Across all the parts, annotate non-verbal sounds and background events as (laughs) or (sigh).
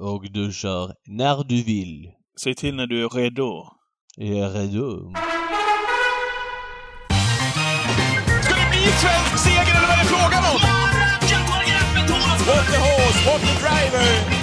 och du kör när du vill. Säg till när du är redo. Jag är redo. Ska det bli svensk seger eller vad är det frågan om? What the horse, what the driver!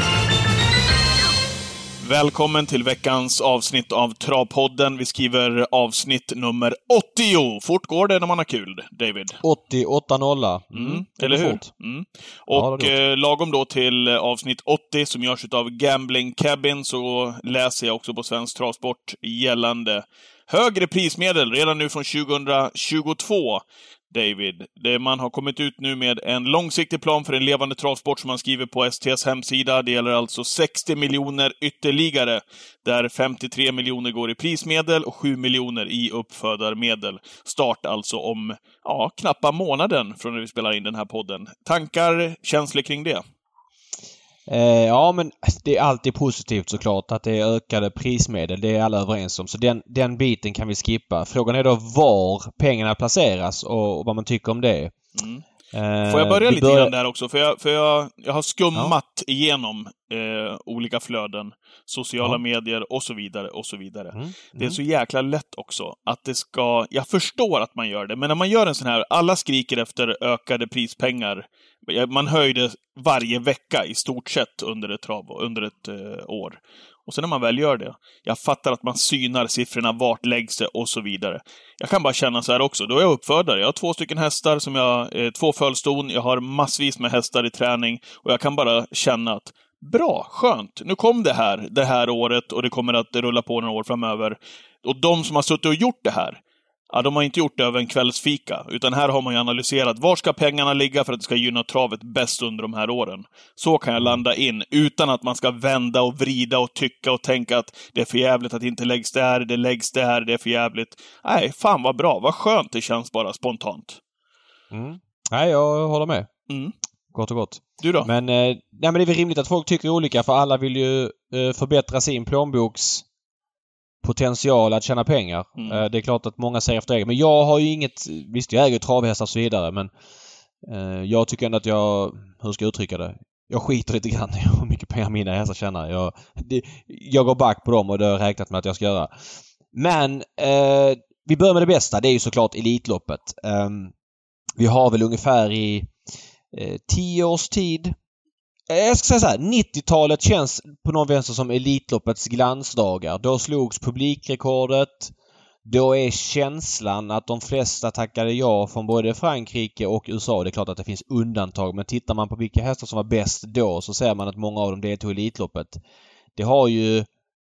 Välkommen till veckans avsnitt av Travpodden. Vi skriver avsnitt nummer 80. Fort går det när man har kul, David. 88 nolla. Mm, det eller hur? Mm. Ja, Och har eh, lagom då till avsnitt 80 som görs av Gambling Cabin så läser jag också på Svensk Travsport gällande högre prismedel redan nu från 2022. David, det man har kommit ut nu med en långsiktig plan för en levande travsport som man skriver på STs hemsida. Det gäller alltså 60 miljoner ytterligare, där 53 miljoner går i prismedel och 7 miljoner i uppfödarmedel. Start alltså om, ja, knappa månaden från när vi spelar in den här podden. Tankar, känslor kring det? Eh, ja, men det är alltid positivt såklart att det är ökade prismedel. Det är alla överens om. Så den, den biten kan vi skippa. Frågan är då var pengarna placeras och, och vad man tycker om det. Mm. Eh, Får jag börja lite grann där också? För jag, för jag, jag har skummat igenom eh, olika flöden, sociala Ja. medier och så vidare och så vidare. Mm, Det är så jäkla lätt också att det ska... Jag förstår att man gör det, men när man gör en sån här... Alla skriker efter ökade prispengar. Man höjde varje vecka i stort sett under ett, trav, under ett eh, år. Och sen när man väl gör det, jag fattar att man synar siffrorna, vart läggs det och så vidare. Jag kan bara känna så här också, då är jag uppfödare. Jag har två stycken hästar, som jag, eh, två fölston, jag har massvis med hästar i träning och jag kan bara känna att bra, skönt, nu kom det här det här året och det kommer att rulla på några år framöver. Och de som har suttit och gjort det här, Ja, de har inte gjort det över en kvällsfika, utan här har man ju analyserat var ska pengarna ligga för att det ska gynna travet bäst under de här åren. Så kan jag landa in, utan att man ska vända och vrida och tycka och tänka att det är för jävligt att det inte läggs där, det läggs där, det är för jävligt. Nej, fan vad bra, vad skönt det känns bara spontant. Mm. Nej, jag håller med. Mm. Gott och gott. Du då? Men, eh, nej, men det är väl rimligt att folk tycker olika för alla vill ju eh, förbättra sin plånboks potential att tjäna pengar. Mm. Eh, det är klart att många ser efter eget. Men jag har ju inget... Visst, jag äger travhästar och så vidare men eh, jag tycker ändå att jag... Hur ska jag uttrycka det? Jag skiter lite grann i (laughs) hur mycket pengar mina hästar tjänar. Jag, det, jag går back på dem och det har jag räknat med att jag ska göra. Men eh, vi börjar med det bästa. Det är ju såklart Elitloppet. Ehm, vi har väl ungefär i eh, tio års tid Eh, Eh, jag ska säga så här, 90-talet känns på någon vänster som Elitloppets glansdagar. Då slogs publikrekordet. Då är känslan att de flesta tackade ja från både Frankrike och USA. Det är klart att det finns undantag men tittar man på vilka hästar som var bäst då så ser man att många av dem deltog i Elitloppet. Det har ju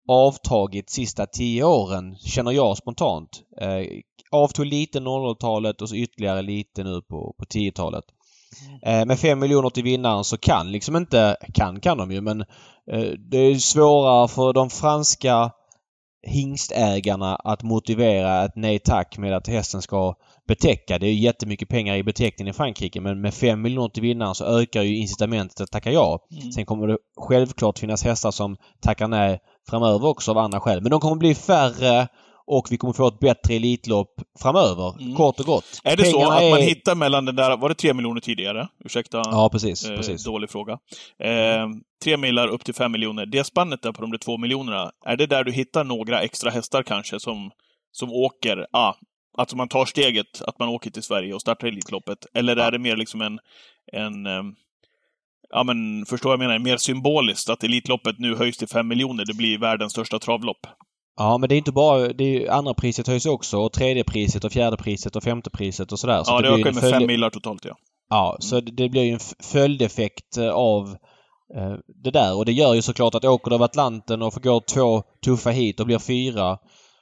avtagit sista tio åren, känner jag spontant. Eh, avtog lite 00-talet och så ytterligare lite nu på, på 10-talet. Eh, med 5 miljoner till vinnaren så kan liksom inte... Kan kan de ju men eh, det är svårare för de franska hingstägarna att motivera ett nej tack med att hästen ska betäcka. Det är ju jättemycket pengar i beteckningen i Frankrike men med 5 miljoner till vinnaren så ökar ju incitamentet att tacka ja. Mm. Sen kommer det självklart finnas hästar som tackar nej framöver också av andra skäl. Men de kommer bli färre och vi kommer få ett bättre Elitlopp framöver. Mm. Kort och gott. Är det så Pengarna att man är- hittar mellan den där, var det tre miljoner tidigare? Ursäkta? Ja, precis. Eh, precis. Dålig fråga. Eh, tre millar upp till fem miljoner. Det spannet där på de där två miljonerna, är det där du hittar några extra hästar kanske som, som åker, ah, alltså man tar steget att man åker till Sverige och startar Elitloppet? Eller är det mer liksom en, en eh, ja men förstår jag menar, mer symboliskt att Elitloppet nu höjs till fem miljoner, det blir världens största travlopp? Ja, men det är inte bara... Det är, andra priset höjs också och tredje priset och fjärde priset och femte priset och sådär. Så ja, det, blir ökar med följd- fem millar totalt ja. Ja, så det det blir ju en följdeffekt eh, av eh, det där. Och det gör ju såklart att åker du över Atlanten och får gå två tuffa hit och blir fyra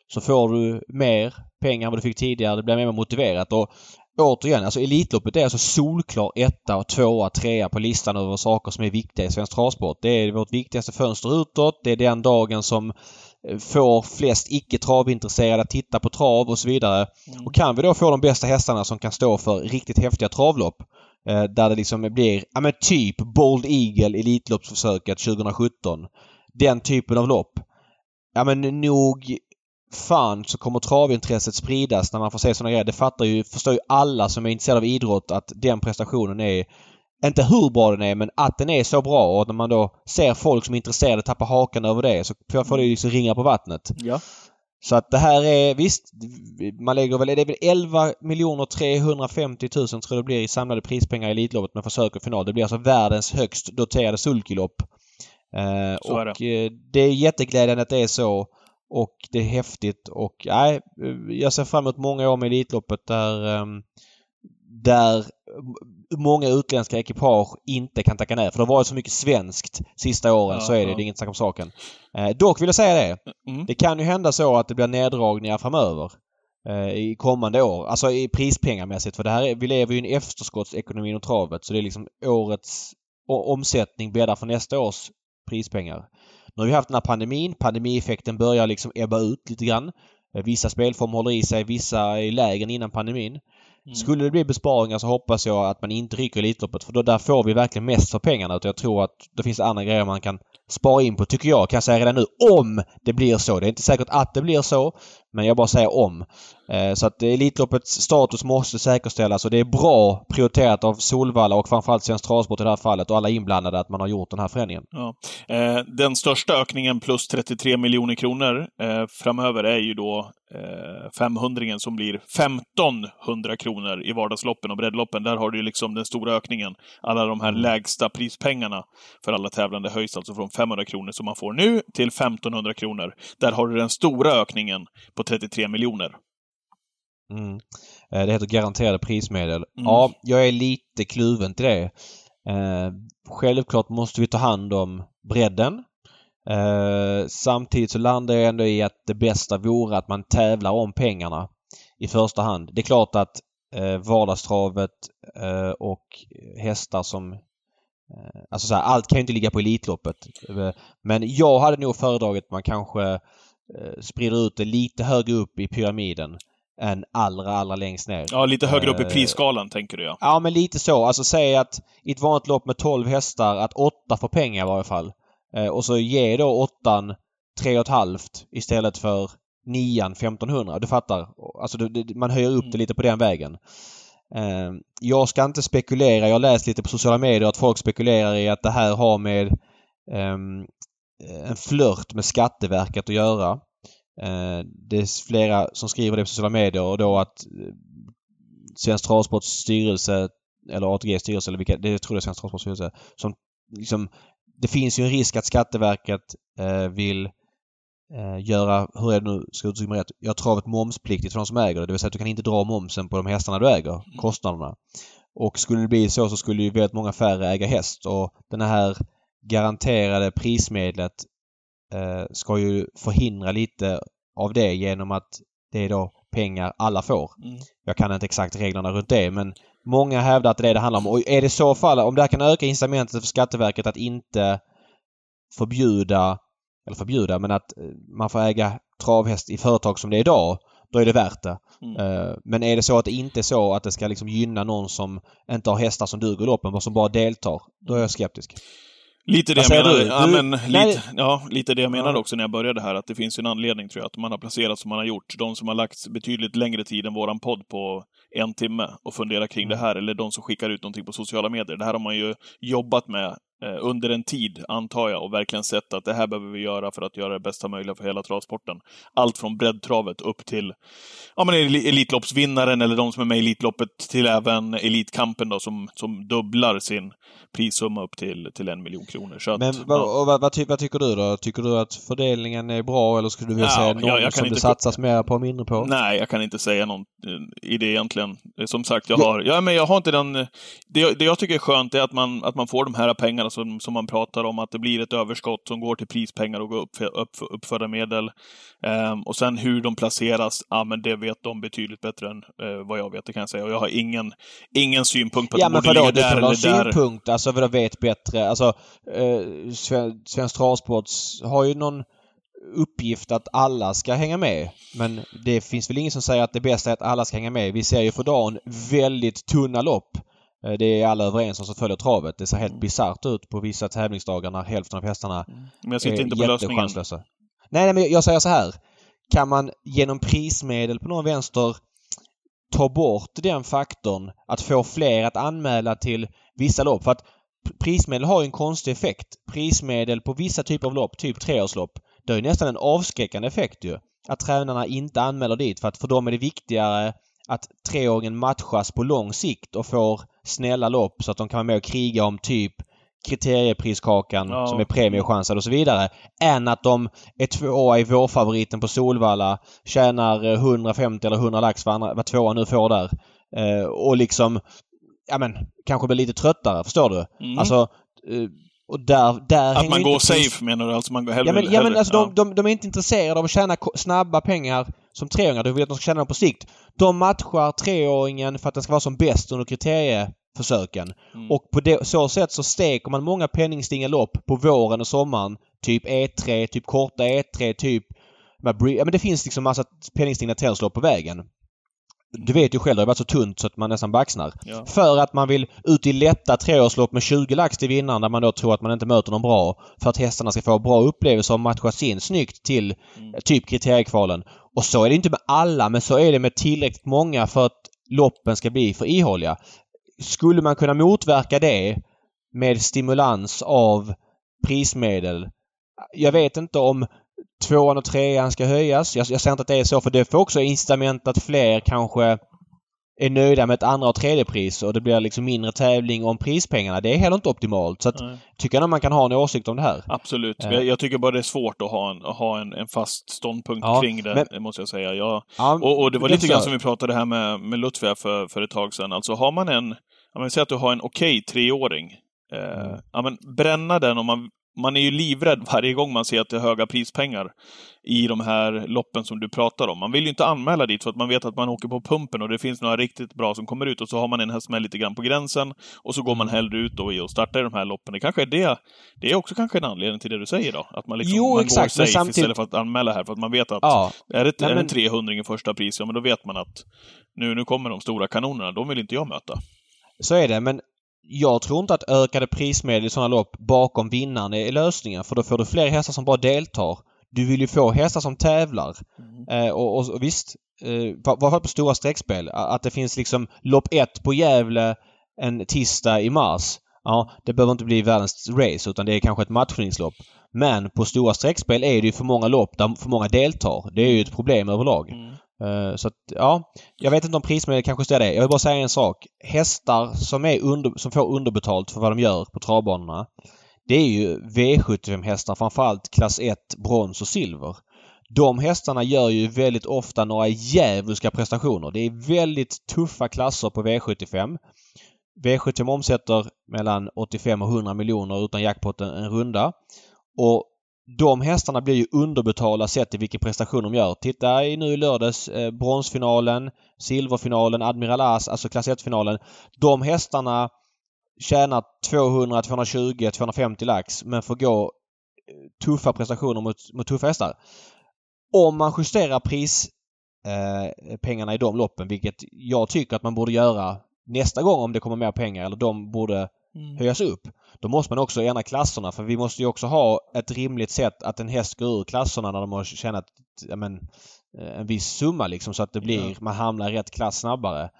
så får du mer pengar än vad du fick tidigare. Det blir mer motiverat. Och återigen, alltså Elitloppet är alltså solklar etta och tvåa, trea på listan över saker som är viktiga i svensk travsport. Det är vårt viktigaste fönster utåt. Det är den dagen som får flest icke travintresserade att titta på trav och så vidare. Och kan vi då få de bästa hästarna som kan stå för riktigt häftiga travlopp eh, där det liksom blir, ja men typ Bold Eagle Elitloppsförsöket 2017. Den typen av lopp. Ja men nog fan så kommer travintresset spridas när man får se sådana grejer. Det fattar ju, förstår ju alla som är intresserade av idrott att den prestationen är inte hur bra den är men att den är så bra och när man då ser folk som är intresserade tappa hakan över det så får det liksom ringa på vattnet. Ja. Så att det här är visst, man lägger väl, det är väl 11 miljoner 350 000 tror jag det blir i samlade prispengar i Elitloppet med försök och final. Det blir alltså världens högst doterade sulkylopp. Eh, och det. det är jätteglädjande att det är så. Och det är häftigt och nej, jag ser fram emot många år med Elitloppet där um, där många utländska ekipage inte kan tacka nej. För det har varit så mycket svenskt sista åren Ja, så är det. ja. Det är inget snack om saken. Eh, dock vill jag säga det. Mm. Det kan ju hända så att det blir neddragningar framöver. Eh, I kommande år. Alltså i prispengamässigt. För det här är, vi lever ju i en efterskottsekonomi inom travet. Så det är liksom årets omsättning bäddar för nästa års prispengar. Nu har vi haft den här pandemin. Pandemieffekten börjar liksom ebba ut lite grann. Eh, Vissa spelformer håller i sig, vissa är lägre än innan pandemin. Mm. Skulle det bli besparingar så hoppas jag att man inte rycker Elitloppet för då där får vi verkligen mest för pengarna. Utan jag tror att det finns andra grejer man kan spara in på, tycker jag. Kan jag säga redan nu. Om det blir så. Det är inte säkert att det blir så. Men jag bara säger om. Eh, Så att Elitloppets status måste säkerställas och det är bra prioriterat av Solvalla och framförallt Svensk Travsport i det här fallet och alla inblandade att man har gjort den här förändringen. Ja. Eh, den största ökningen plus 33 miljoner kronor eh, framöver är ju då eh, 500 som blir 1500 kronor i vardagsloppen och breddloppen. Där har du ju liksom den stora ökningen. Alla de här lägsta prispengarna för alla tävlande höjs alltså från 500 kronor som man får nu till 1500 kronor. Där har du den stora ökningen på 33 miljoner. Mm. Eh, Det heter garanterade prismedel. Mm. Ja, jag är lite kluven till det. Eh, självklart måste vi ta hand om bredden. Eh, samtidigt så landar jag ändå i att det bästa vore att man tävlar om pengarna i första hand. Det är klart att eh, vardagstravet eh, och hästar som eh, Alltså så här, allt kan ju inte ligga på Elitloppet. Men jag hade nog föredragit att man kanske eh, sprider ut det lite högre upp i pyramiden än allra, allra längst ner. Ja, lite högre upp i Eh, prisskalan tänker du ja. Ja, men lite så. Alltså säg att i ett vanligt lopp med 12 hästar att 8 får pengar i varje fall. Eh, och så ge då åttan 3,5 istället för nian 1500. Du fattar? Alltså man höjer upp det lite på den vägen. Eh, jag ska inte spekulera. Jag har läst lite på sociala medier att folk spekulerar i att det här har med ehm, en flört med Skatteverket att göra. Eh, det är flera som skriver det på sociala medier och då att eh, Svensk Travsports styrelse eller ATGs styrelse eller vilka, det tror jag är Svensk Travsports styrelse, som liksom det finns ju en risk att Skatteverket eh, vill eh, göra, hur är det nu, ska jag uttrycka mig rätt, göra travet momspliktigt för de som äger det. Det vill säga att du kan inte dra momsen på de hästarna du äger, kostnaderna. Och skulle det bli så så skulle ju väldigt många färre äga häst och den här garanterade prismedlet ska ju förhindra lite av det genom att det är då pengar alla får. Mm. Jag kan inte exakt reglerna runt det men många hävdar att det är det det handlar om. Och är det så fall, om det här kan öka incitamentet för Skatteverket att inte förbjuda, eller förbjuda, men att eh, man får äga travhäst i företag som det är idag, då är det värt det. Mm. Eh, Men är det så att det inte är så att det ska liksom gynna någon som inte har hästar som duger i loppen, bara som bara deltar, då är jag skeptisk. Lite det jag menade, ja, men, lite, ja, lite det jag menade också när jag började här, att det finns en anledning tror jag, att man har placerat som man har gjort. De som har lagt betydligt längre tid än våran podd på en timme och funderat kring Mm. det här, eller de som skickar ut någonting på sociala medier. Det här har man ju jobbat med under en tid, antar jag, och verkligen sett att det här behöver vi göra för att göra det bästa möjliga för hela travsporten. Allt från breddtravet upp till ja, men el- Elitloppsvinnaren eller de som är med i Elitloppet till även Elitkampen då, som, som dubblar sin prissumma upp till, till en miljon kronor. Så att, Men ja. vad, vad, vad, ty, vad tycker du då? Tycker du att fördelningen är bra eller skulle du vilja Ja, säga jag- någon jag kan som det satsas mer på och mindre på? Nej, jag kan inte säga någon eh, i det egentligen. Eh, Som sagt, jag Ja. har, ja, men jag har inte den... eh, Det, jag- det jag tycker är skönt är att man, att man får de här pengarna som, som man pratar om, att det blir ett överskott som går till prispengar och upp, upp, uppförda medel. Ehm, och sen hur de placeras, ja men det vet de betydligt bättre än eh, vad jag vet, det kan jag säga. Och jag har ingen, ingen synpunkt på att Ja det borde ligga där eller där. synpunkt, alltså vadå vet bättre? Alltså eh, Sven- Svensk Travsports har ju någon uppgift att alla ska hänga med. Men det finns väl ingen som säger att det bästa är att alla ska hänga med. Vi ser ju för dagen väldigt tunna lopp. Eh, Det är alla överens om som följer travet. Det ser helt bisarrt ut på vissa tävlingsdagar när hälften av hästarna Men jag sitter är inte på lösningen. Nej, nej, men jag säger så här. Kan man genom prismedel på någon vänster ta bort den faktorn att få fler att anmäla till vissa lopp. För att prismedel har ju en konstig effekt. Prismedel på vissa typer av lopp, typ treårslopp, det har ju nästan en avskräckande effekt ju. Att tränarna inte anmäler dit för att för dem är det viktigare att treåringen matchas på lång sikt och får snälla lopp så att de kan vara med och kriga om typ kriteriepriskakan Ja. som är premiechansad och så vidare. Än att de är tvåa i vårfavoriten på Solvalla, tjänar eh, 150 eller 100 lax vad, andra, vad tvåa nu får där. Eh, och liksom, ja men, kanske blir lite tröttare. Förstår du? Mm. Alltså, eh, och där, där att man går inte pris- safe menar du? Alltså man går hellre... Ja men, ja, men alltså ja. de, de, de är inte intresserade av att tjäna snabba pengar som treåringar. De vill att de ska tjäna dem på sikt. De matchar treåringen för att den ska vara som bäst under kriterieförsöken. Mm. Och på det, så sätt så steker man många penningstinga lopp på våren och sommaren. Typ E3, typ korta E3, typ... Ja men det finns liksom massa penningstinga treårslopp på vägen. Du vet ju själv, det har varit så tunt så att man nästan baxnar. Ja. För att man vill ut i lätta treårslopp med 20 lax till vinnaren där man då tror att man inte möter någon bra. För att hästarna ska få bra upplevelser och matchas in snyggt till Mm. eh, typ kriteriekvalen. Och så är det inte med alla men så är det med tillräckligt många för att loppen ska bli för ihåliga. Skulle man kunna motverka det med stimulans av prismedel? Jag vet inte om tvåan och trean ska höjas. Jag, jag säger inte att det är så för det får också incitament att fler kanske är nöjda med ett andra och tredje pris och det blir liksom mindre tävling om prispengarna. Det är heller inte optimalt. Så att, tycker jag man kan ha en åsikt om det här. Absolut. Eh. Jag, tycker bara det är svårt att ha en, att ha en, en fast ståndpunkt Ja, kring det, men- måste jag säga. Jag, Ja, och, och det var är lite grann som vi pratade här med, med Lutfi här för, för ett tag sedan. Alltså har man en, om man säger att du har en okej treåring, eh, Mm. ja men bränna den om man man är ju livrädd (laughs) varje gång man ser att det är höga prispengar i de här loppen som du pratar om. Man vill ju inte anmäla dit för att man vet att man åker på pumpen och det finns några riktigt bra som kommer ut och så har man en häst med lite grann på gränsen och så går man hellre ut då i och startar i de här loppen. Det kanske är det. Det är också kanske en anledning till det du säger då. Att man liksom Jo, man exakt, går men safe samtidigt- istället för att anmäla här för att man vet att Ja. är det, Nej, är det men- en 300 i första pris, ja men då vet man att nu, nu kommer de stora kanonerna. De vill inte jag möta. Så är det men jag tror inte att ökade prismedel i sådana lopp bakom vinnaren är lösningen för då får du fler hästar som bara deltar. Du vill ju få hästar som tävlar. Eh, och, och, och visst, eh, har på stora streckspel? Att det finns liksom lopp ett på Gävle en tisdag i mars. Ja, det behöver inte bli världens race utan det är kanske ett matchningslopp. Men på stora streckspel är det ju för många lopp där för många deltar. Det är ju ett problem överlag. Mm. Eh, så att, ja. Jag vet inte om prismedel kanske ställer det. Jag vill bara säga en sak. Hästar som, är under, som får underbetalt för vad de gör på travbanorna. Det är ju V75-hästar, framförallt klass 1, brons och silver. De hästarna gör ju väldigt ofta några djävulska prestationer. Det är väldigt tuffa klasser på V75. V75 omsätter mellan 85 och 100 miljoner utan jackpot en, en runda. Och de hästarna blir ju underbetalda sett till vilken prestation de gör. Titta i nu i lördags eh, bronsfinalen, silverfinalen, Admiral As, alltså klass 1-finalen. De hästarna tjänar 200, 220, 250 lax men får gå eh, tuffa prestationer mot, mot tuffa hästar. Om man justerar prispengarna eh, i de loppen, vilket jag tycker att man borde göra nästa gång om det kommer mer pengar, eller de borde Mm. höjas upp. Då måste man också ändra klasserna för vi måste ju också ha ett rimligt sätt att en häst går ur klasserna när de har tjänat men, eh, en viss summa liksom så att det blir, Ja. man hamnar i rätt klass snabbare.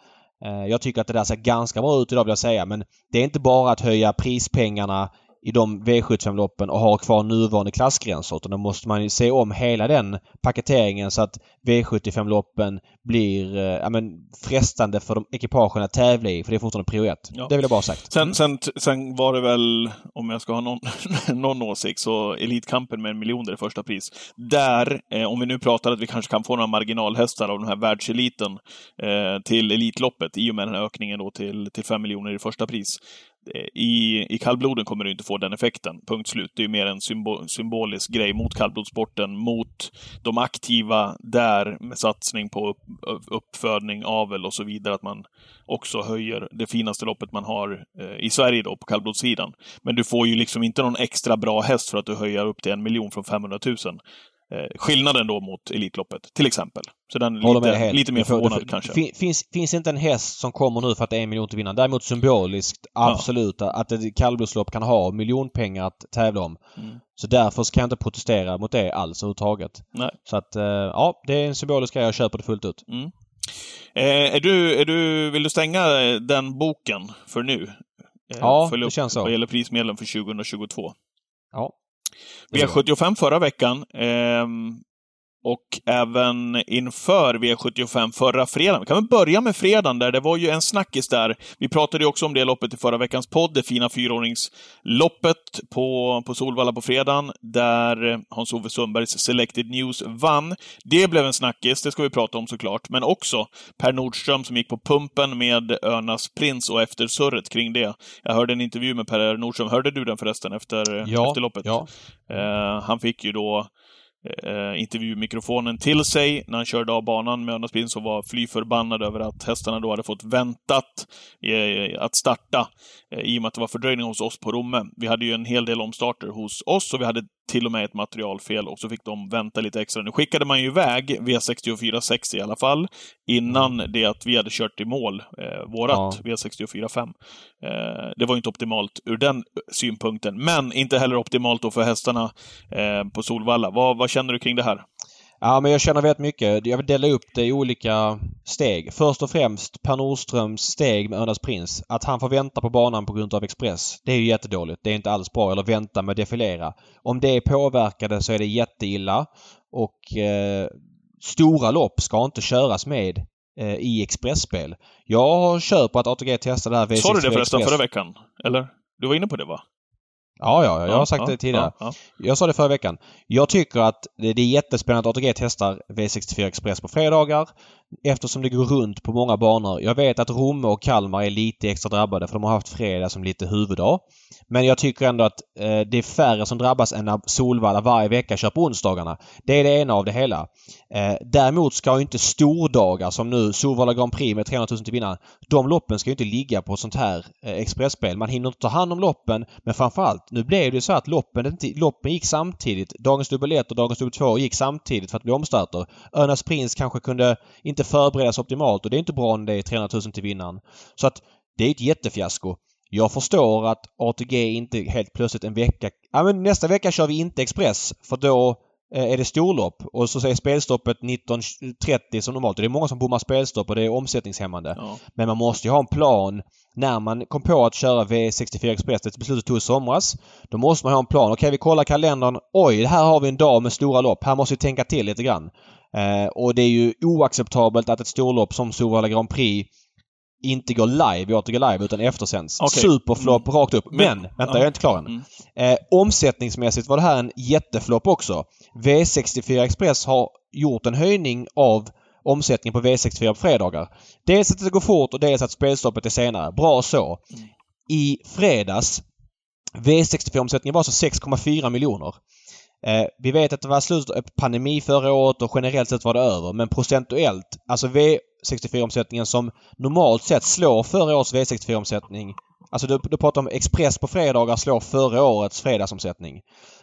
Eh, Jag tycker att det där ser ganska bra ut idag vill jag säga men det är inte bara att höja prispengarna i de V75-loppen och ha kvar nuvarande klassgränser utan då måste man ju se om hela den paketeringen så att V75-loppen blir eh, ja, men, frestande för de ekipagen att tävla i för det är fortfarande prio ett. Ja. Det vill jag bara ha sagt. Sen, sen, sen var det väl, om jag ska ha någon, (laughs) någon åsikt, så Elitkampen med en miljon är det första pris. Där, eh, om vi nu pratar att vi kanske kan få några marginalhästar av den här världseliten eh, till Elitloppet i och med den här ökningen då till, till fem miljoner i första pris. I, I kallbloden kommer du inte få den effekten, punkt slut. Det är ju mer en symbol, symbolisk grej mot kallblodssporten, mot de aktiva där med satsning på upp, uppfödning, avel och så vidare. Att man också höjer det finaste loppet man har eh, i Sverige då, på kallblodssidan. Men du får ju liksom inte någon extra bra häst för att du höjer upp till en miljon från 500 000. Eh, skillnaden då mot Elitloppet, till exempel. Så den är lite, lite mer Det det förvånad får- kanske. fin- Finns, finns inte en häst som kommer nu för att det är en miljon till vinnaren. Däremot symboliskt, absolut, att ett kallblodslopp kan ha miljonpengar att tävla om. Mm. Så därför så kan jag inte protestera mot det alls överhuvudtaget. Nej. Så att, eh, ja, det är en symbolisk grej. Jag köper det fullt ut. Mm. Eh, är du, är du, vill du stänga eh, den boken för nu? eh, Ja, det känns så. vad gäller prismedlen för 2022. Ja. Det gör V75 förra veckan. ehm, och även inför V75 förra fredagen. Vi kan väl börja med fredagen där. Det var ju en snackis där. Vi pratade ju också om det loppet i förra veckans podd, det fina fyraåringsloppet på, på Solvalla på fredagen, där Hans-Ove Sundbergs Selected News vann. Det blev en snackis, det ska vi prata om såklart, men också Per Nordström som gick på pumpen med Örnas Prins och eftersurret kring det. Jag hörde en intervju med Per Nordström. Hörde du den förresten efter, Ja, efter loppet? ja. Eh, han fick ju då eh, intervjumikrofonen till sig när han körde av banan med Önaspin Prins var fly förbannad över att hästarna då hade fått väntat eh, att starta eh, i och med att det var fördröjning hos oss på Romme. Vi hade ju en hel del omstarter hos oss och vi hade till och med ett materialfel och så fick de vänta lite extra. Nu skickade man ju iväg V6460 i alla fall innan det att vi hade kört i mål eh, vårat Ja. V64 5. Eh, det var inte optimalt ur den synpunkten, men inte heller optimalt då för hästarna eh, på Solvalla. Vad, vad känner du kring det här? Ja, men jag känner väldigt mycket. Jag vill dela upp det i olika steg. Först och främst Per Nordströms steg med Örnas Prins. Att han får vänta på banan på grund av Express. Det är ju jättedåligt. Det är inte alls bra. Eller vänta med defilera. Om det är påverkade så är det jätteilla. Och eh, stora lopp ska inte köras med eh, i expressspel. Jag kör på att ATG testar det här V64 Sa du det förresten Express. förra veckan? Eller? Du var inne på det, va? Ja, ja, jag har sagt ja, det tidigare. Ja, Jag sa det förra veckan. Jag tycker att det det är jättespännande att ATG testar V64 Express på fredagar eftersom det går runt på många banor. Jag vet att Romme och Kalmar är lite extra drabbade för de har haft fredag som lite huvuddag. Men jag tycker ändå att eh, det är färre som drabbas än när Solvalla varje vecka kör på onsdagarna. Det är det ena av det hela. Eh, däremot ska ju inte stordagar som nu Solvalla Grand Prix med 300 000 till vinnaren. De loppen ska ju inte ligga på ett sånt här eh, expressspel. Man hinner inte ta hand om loppen men framförallt nu blev det så att loppen, inte, loppen gick samtidigt. Dagens dubbel 1 och dagens dubbel 2 gick samtidigt för att bli omstarter. Örnas Prins kanske kunde inte förberedas optimalt och det är inte bra när det är 300 000 till vinnaren. Så att det är ett jättefiasko. Jag förstår att ATG inte helt plötsligt en vecka... Ja men nästa vecka kör vi inte Express för då eh, är det storlopp och så säger spelstoppet 19.30 som normalt. Och det är många som bommar spelstopp och det är omsättningshämmande. ja. Men man måste ju ha en plan. När man kom på att köra V64 Express, det beslutet togs i somras. Då måste man ha en plan. Okej, vi kollar kalendern. Oj, här har vi en dag med stora lopp. Här måste vi tänka till lite grann. Eh, och det är ju oacceptabelt att ett storlopp som Solvalla Grand Prix inte går live ATG Live utan eftersänds. Okej. Superflopp rakt upp. Men, Men- vänta, ja. jag är inte klar än. Mm. Eh, omsättningsmässigt var det här en jätteflopp också. V64 Express har gjort en höjning av omsättningen på V64 på fredagar. Dels att det går fort och dels att spelstoppet är senare. Bra så. Mm. I fredags V64-omsättningen var så 6,4 miljoner. Eh, vi vet att det var slutet av pandemi förra året och generellt sett var det över. Men procentuellt, alltså V64-omsättningen som normalt sett slår förra årets V64-omsättning. Alltså du, du pratar om Express på fredagar slår förra årets fredagsomsättning.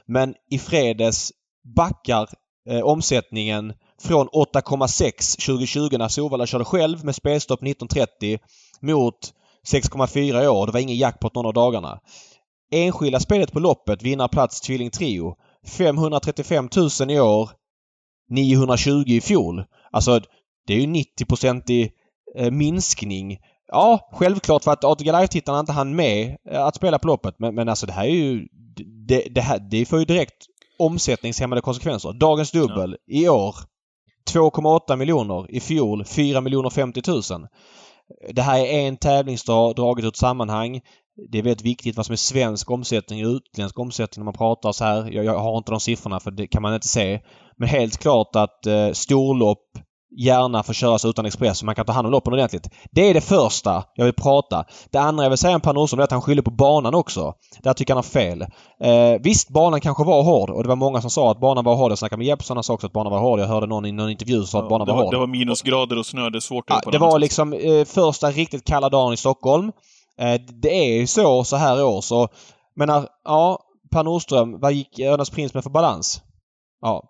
Men i fredags backar eh, omsättningen från 8,6 2020 när Solvalla körde själv med spelstopp 1930 mot 6,4 i år. Det var ingen jackpot någon av dagarna. Enskilda spelet på loppet, vinnarplats Tvilling Trio. 535 000 i år. 920 i fjol. Alltså det är ju 90 i eh, minskning. Ja, självklart för att ATG Live-tittarna inte hann med eh, att spela på loppet. Men, men alltså det här är ju... Det, det, här, det får ju direkt omsättningshämmande konsekvenser. Dagens dubbel i år 2,8 miljoner. I fjol 4 miljoner 50 000. Det här är en tävlingsdag draget ur ett sammanhang. Det är väldigt viktigt vad som är svensk omsättning och utländsk omsättning när man pratar så här. Jag, jag har inte de siffrorna för det kan man inte se. Men helt klart att eh, storlopp gärna får köras utan Express så man kan ta hand om loppen ordentligt. Det är det första jag vill prata. Det andra jag vill säga om Per Nordström är att han skyller på banan också. Där tycker han har fel. Eh, visst, banan kanske var hård och det var många som sa att banan var hård. Jag snackade med Jeppsson, han sa också att banan var hård. Jag hörde någon i någon intervju som sa att banan var var, hård. det var minusgrader och snö. Det är svårt att Ja, det var liksom eh, första riktigt kalla dagen i Stockholm. Eh, det är ju så så här år så... Men ja, Per Nordström, vad gick Örnas Prins med för balans? Ja.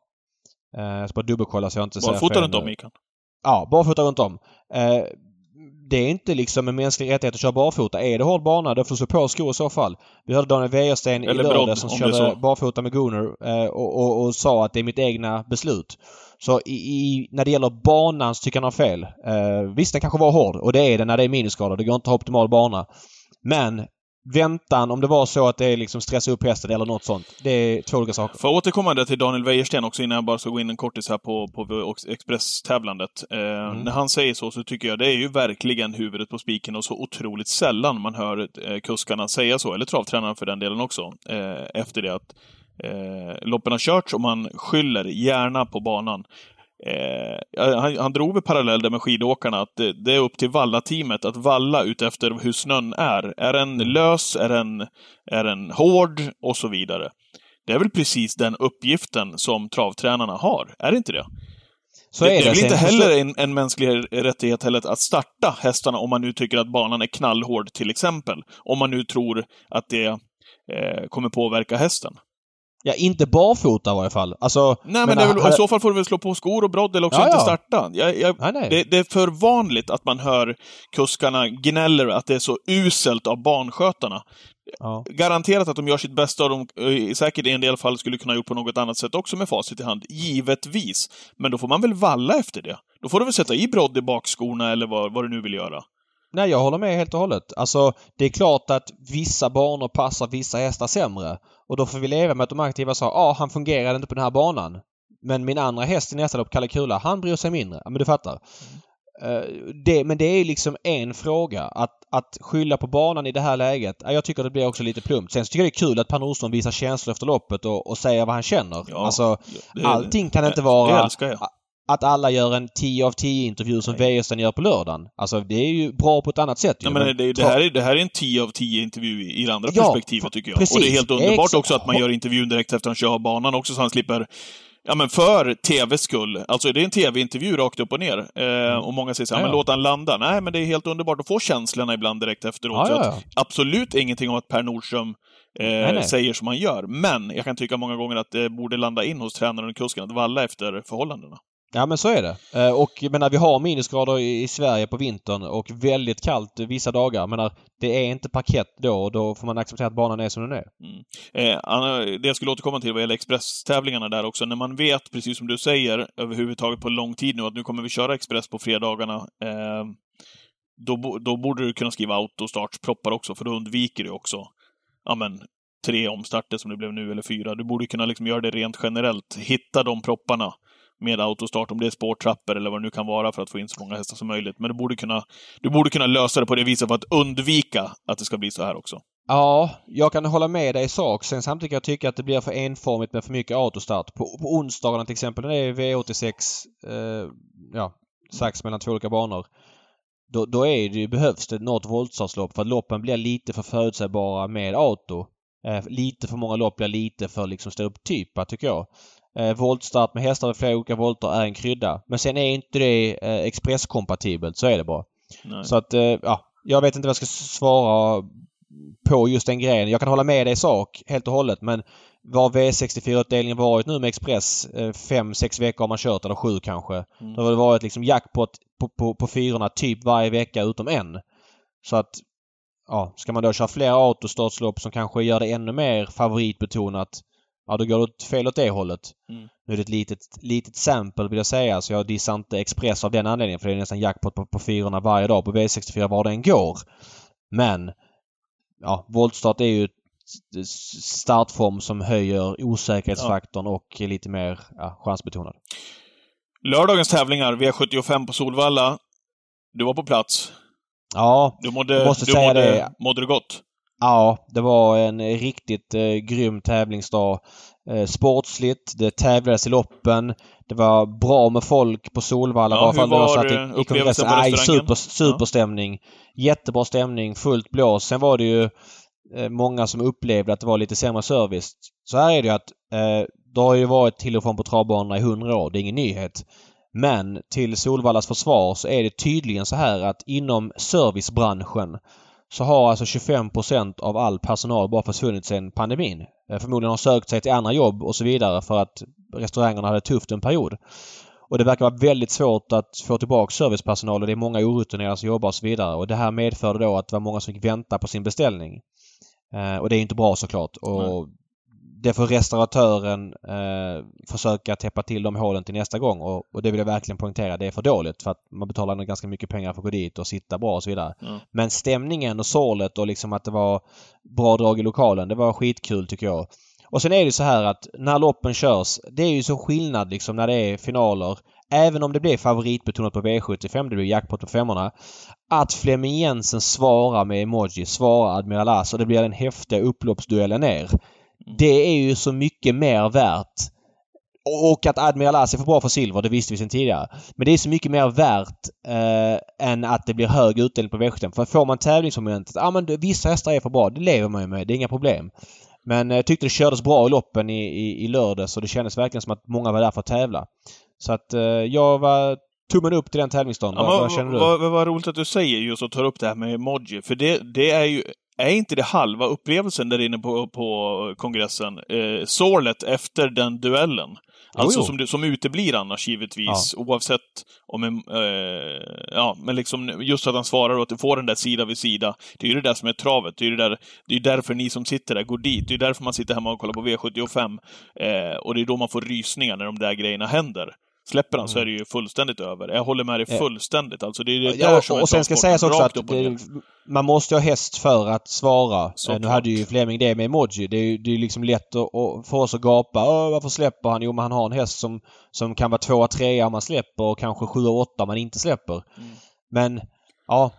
Eh, jag ska bara dubbelkolla så jag inte Bara säger fel runt om gick han. Ja, barfota runt om. Det är inte liksom en mänsklig rättighet att köra barfota. Är det hård bana, då får du på skor i så fall. Vi hörde Daniel Wäjersten i Eller brodd, lördag som körde barfota med Gunnar eh, och, och, och sa att det är mitt egna beslut. Så i, i, när det gäller banan så tycker han har fel. Eh, visst, den kanske var hård och det är den när det är minusgrader. Det går inte att ha optimal bana. Men väntan, om det var så att det liksom stressar upp hästen eller något sånt. Det är två olika saker. Får jag återkomma där till Daniel Wäjersten också innan jag bara ska gå in en kortis här på, på Express-tävlandet. Eh, mm. När han säger så, så tycker jag det är ju verkligen huvudet på spiken och så otroligt sällan man hör eh, kuskarna säga så, eller travtränarna för den delen också, eh, efter det att eh, loppen har körts och man skyller gärna på banan. Eh, han, han drog väl parallell där med skidåkarna, att det, det är upp till valla-teamet att valla utefter hur snön är. Är den lös? Är den, är den hård? Och så vidare. Det är väl precis den uppgiften som travtränarna har, är det inte det? Så det, är det. det är väl inte heller en, en mänsklig rättighet heller att starta hästarna om man nu tycker att banan är knallhård, till exempel. Om man nu tror att det eh, kommer påverka hästen. Ja, inte barfota i varje fall. Alltså, nej, men, men väl, i så fall får du väl slå på skor och brodd eller också ja, inte starta. Jag, jag, nej, nej. Det, det, är för vanligt att man hör kuskarna gnäller att det är så uselt av barnskötarna. Ja. Garanterat att de gör sitt bästa och de eh, säkert i en del fall skulle kunna gjort på något annat sätt också med facit i hand. Givetvis. Men då får man väl valla efter det. Då får du väl sätta i brodd i bakskorna eller vad, vad du nu vill göra. Nej, jag håller med helt och hållet. Alltså, det är klart att vissa banor passar vissa hästar sämre. Och då får vi leva med att de aktiva sa ja, ah, han fungerade inte på den här banan. Men min andra häst i nästa lopp, Kalle Kula, han bryr sig mindre. Ja, men du fattar. Mm. Uh, det, men det är liksom en fråga. Att, att skylla på banan i det här läget, jag tycker det blir också lite plumpt. Sen så tycker jag det är kul att Per Nordström visar känslor efter loppet och, och säger vad han känner. Ja, alltså, det, allting kan inte vara att alla gör en 10 av 10 intervju som Wäjersten gör på lördagen. Alltså det är ju bra på ett annat sätt ju. Ja, men det, det, här är, det här är en 10 av 10 intervju i det andra ja, perspektivet tycker jag. Precis. Och det är helt underbart Exakt. också att man gör intervjun direkt efter att han kör banan också så han slipper Ja men för TVs skull. Alltså det är en TV-intervju rakt upp och ner. Eh, mm. och många säger så ja, men låt han landa. Nej, men det är helt underbart att få känslorna ibland direkt efteråt. Ja, ja, ja. absolut ingenting om att Per Nordström eh, nej, nej. säger som han gör. Men jag kan tycka många gånger att det borde landa in hos tränaren och kusken att valla efter förhållandena. Ja men så är det. Eh, och jag menar, vi har minusgrader i Sverige på vintern och väldigt kallt vissa dagar. Menar, det är inte parkett då och då får man acceptera att banan är som den är. Mm. Eh, det jag skulle återkomma till vad gäller Express-tävlingarna där också. När man vet, precis som du säger, överhuvudtaget på lång tid nu att nu kommer vi köra Express på fredagarna. Eh, då, då borde du kunna skriva autostartsproppar också, för då undviker du också ja, men, tre omstarter som det blev nu, eller fyra. Du borde kunna liksom göra det rent generellt. Hitta de propparna med autostart, om det är spårtrappor eller vad det nu kan vara för att få in så många hästar som möjligt. Men du borde kunna, du borde kunna lösa det på det viset för att undvika att det ska bli så här också. Ja, jag kan hålla med dig i sak. Sen samtidigt kan jag tycka att det blir för enformigt med för mycket autostart. På, på onsdagarna till exempel när det är V86, eh, ja, sax mellan två olika banor. Då, då är det, behövs det något voltstartslopp för att loppen blir lite för förutsägbara med auto. Eh, lite för många lopp blir lite för liksom stereotypa tycker jag. Eh, voltstart med hästar med flera olika volter är en krydda. Men sen är inte det eh, expresskompatibelt. Så är det bara. Nej. Så att, eh, ja. Jag vet inte vad jag ska svara på just den grejen. Jag kan hålla med dig i sak helt och hållet men vad V64-utdelningen varit nu med Express? Eh, fem, sex veckor har man kört eller sju kanske. Mm. Då har det varit liksom jackpot på, på, på fyrorna typ varje vecka utom en. Så att ja, ska man då köra fler autostartslopp som kanske gör det ännu mer favoritbetonat ja då går det fel åt det hållet. Mm. Nu är det ett litet, litet sample vill jag säga så jag dissar inte Express av den anledningen för det är nästan jackpot på, på fyrorna varje dag på V64 var den går. Men ja, voltstart är ju startform som höjer osäkerhetsfaktorn ja. och är lite mer ja, chansbetonad. Lördagens tävlingar, V75 på Solvalla. Du var på plats. Ja, du mådde, måste du säga mådde, det. Mådde du gott? Ja, det var en riktigt eh, grym tävlingsdag. Eh, sportsligt, det tävlades i loppen. Det var bra med folk på Solvalla. Ja, hur var så i, i upplevelsen på Nej, super, superstämning. Ja. Jättebra stämning, fullt blås. Sen var det ju eh, många som upplevde att det var lite sämre service. Så här är det ju att eh, det har ju varit till och från på travbanorna i hundra år. Det är ingen nyhet. Men till Solvallas försvar så är det tydligen så här att inom servicebranschen så har alltså 25% av all personal bara försvunnit sedan pandemin. Eh, förmodligen har sökt sig till andra jobb och så vidare för att restaurangerna hade tufft en period. Och det verkar vara väldigt svårt att få tillbaka servicepersonal och det är många orutinerade som jobbar och så vidare. Och det här medförde då att det var många som fick vänta på sin beställning. Eh, och det är inte bra såklart. Och det får restauratören eh, försöka täppa till de hålen till nästa gång och, och, det vill jag verkligen poängtera. Det är för dåligt för att man betalar ändå ganska mycket pengar för att gå dit och sitta bra och så vidare. Ja. Men stämningen och sålet och liksom att det var bra drag i lokalen. Det var skitkul tycker jag. Och sen är det så här att när loppen körs, det är ju så skillnad liksom när det är finaler. Även om det blir favoritbetonat på V75, det blir jackpot på femmorna. Att Flemming Jensen svarar med emoji, svarar Admiral As och det blir den häftiga upploppsduellen ner. Det är ju så mycket mer värt. Och att Admiral As är för bra för silver, det visste vi sedan tidigare. Men det är så mycket mer värt eh, än att det blir hög utdelning på V75. För får man tävlingsmomentet, ja men vissa hästar är för bra, det lever man ju med, det är inga problem. Men jag tyckte det kördes bra i loppen i, i, i lördags och det kändes verkligen som att många var där för att tävla. Så att eh, jag var tummen upp till den tävlingsdagen. Ja, vad, vad, vad känner du? Vad, vad roligt att du säger just och tar upp det här med emoji. För det, det är ju är inte det halva upplevelsen där inne på, på kongressen? Eh, sålet efter den duellen. Alltså jo. som, som uteblir annars givetvis, oavsett om en... Eh, ja, men liksom just att han svarar och att du får den där sida vid sida. Det är ju det där som är travet. Det är ju det där, det är därför ni som sitter där går dit. Det är därför man sitter hemma och kollar på V75. Eh, och det är då man får rysningar när de där grejerna händer. Släpper han så är det ju fullständigt över. Jag håller med dig Ja. fullständigt. Alltså det är det Ja, där som och sen ska sägas också att det, man måste ju ha häst för att svara. Såklart. Eh, Nu hade ju Fleming det med emoji. Det är ju det är liksom lätt att, för oss att gapa. Varför släpper han? Jo, men han har en häst som, som kan vara tvåa, trea om man släpper och kanske sjua, åtta om man inte släpper. Mm. Men, ja.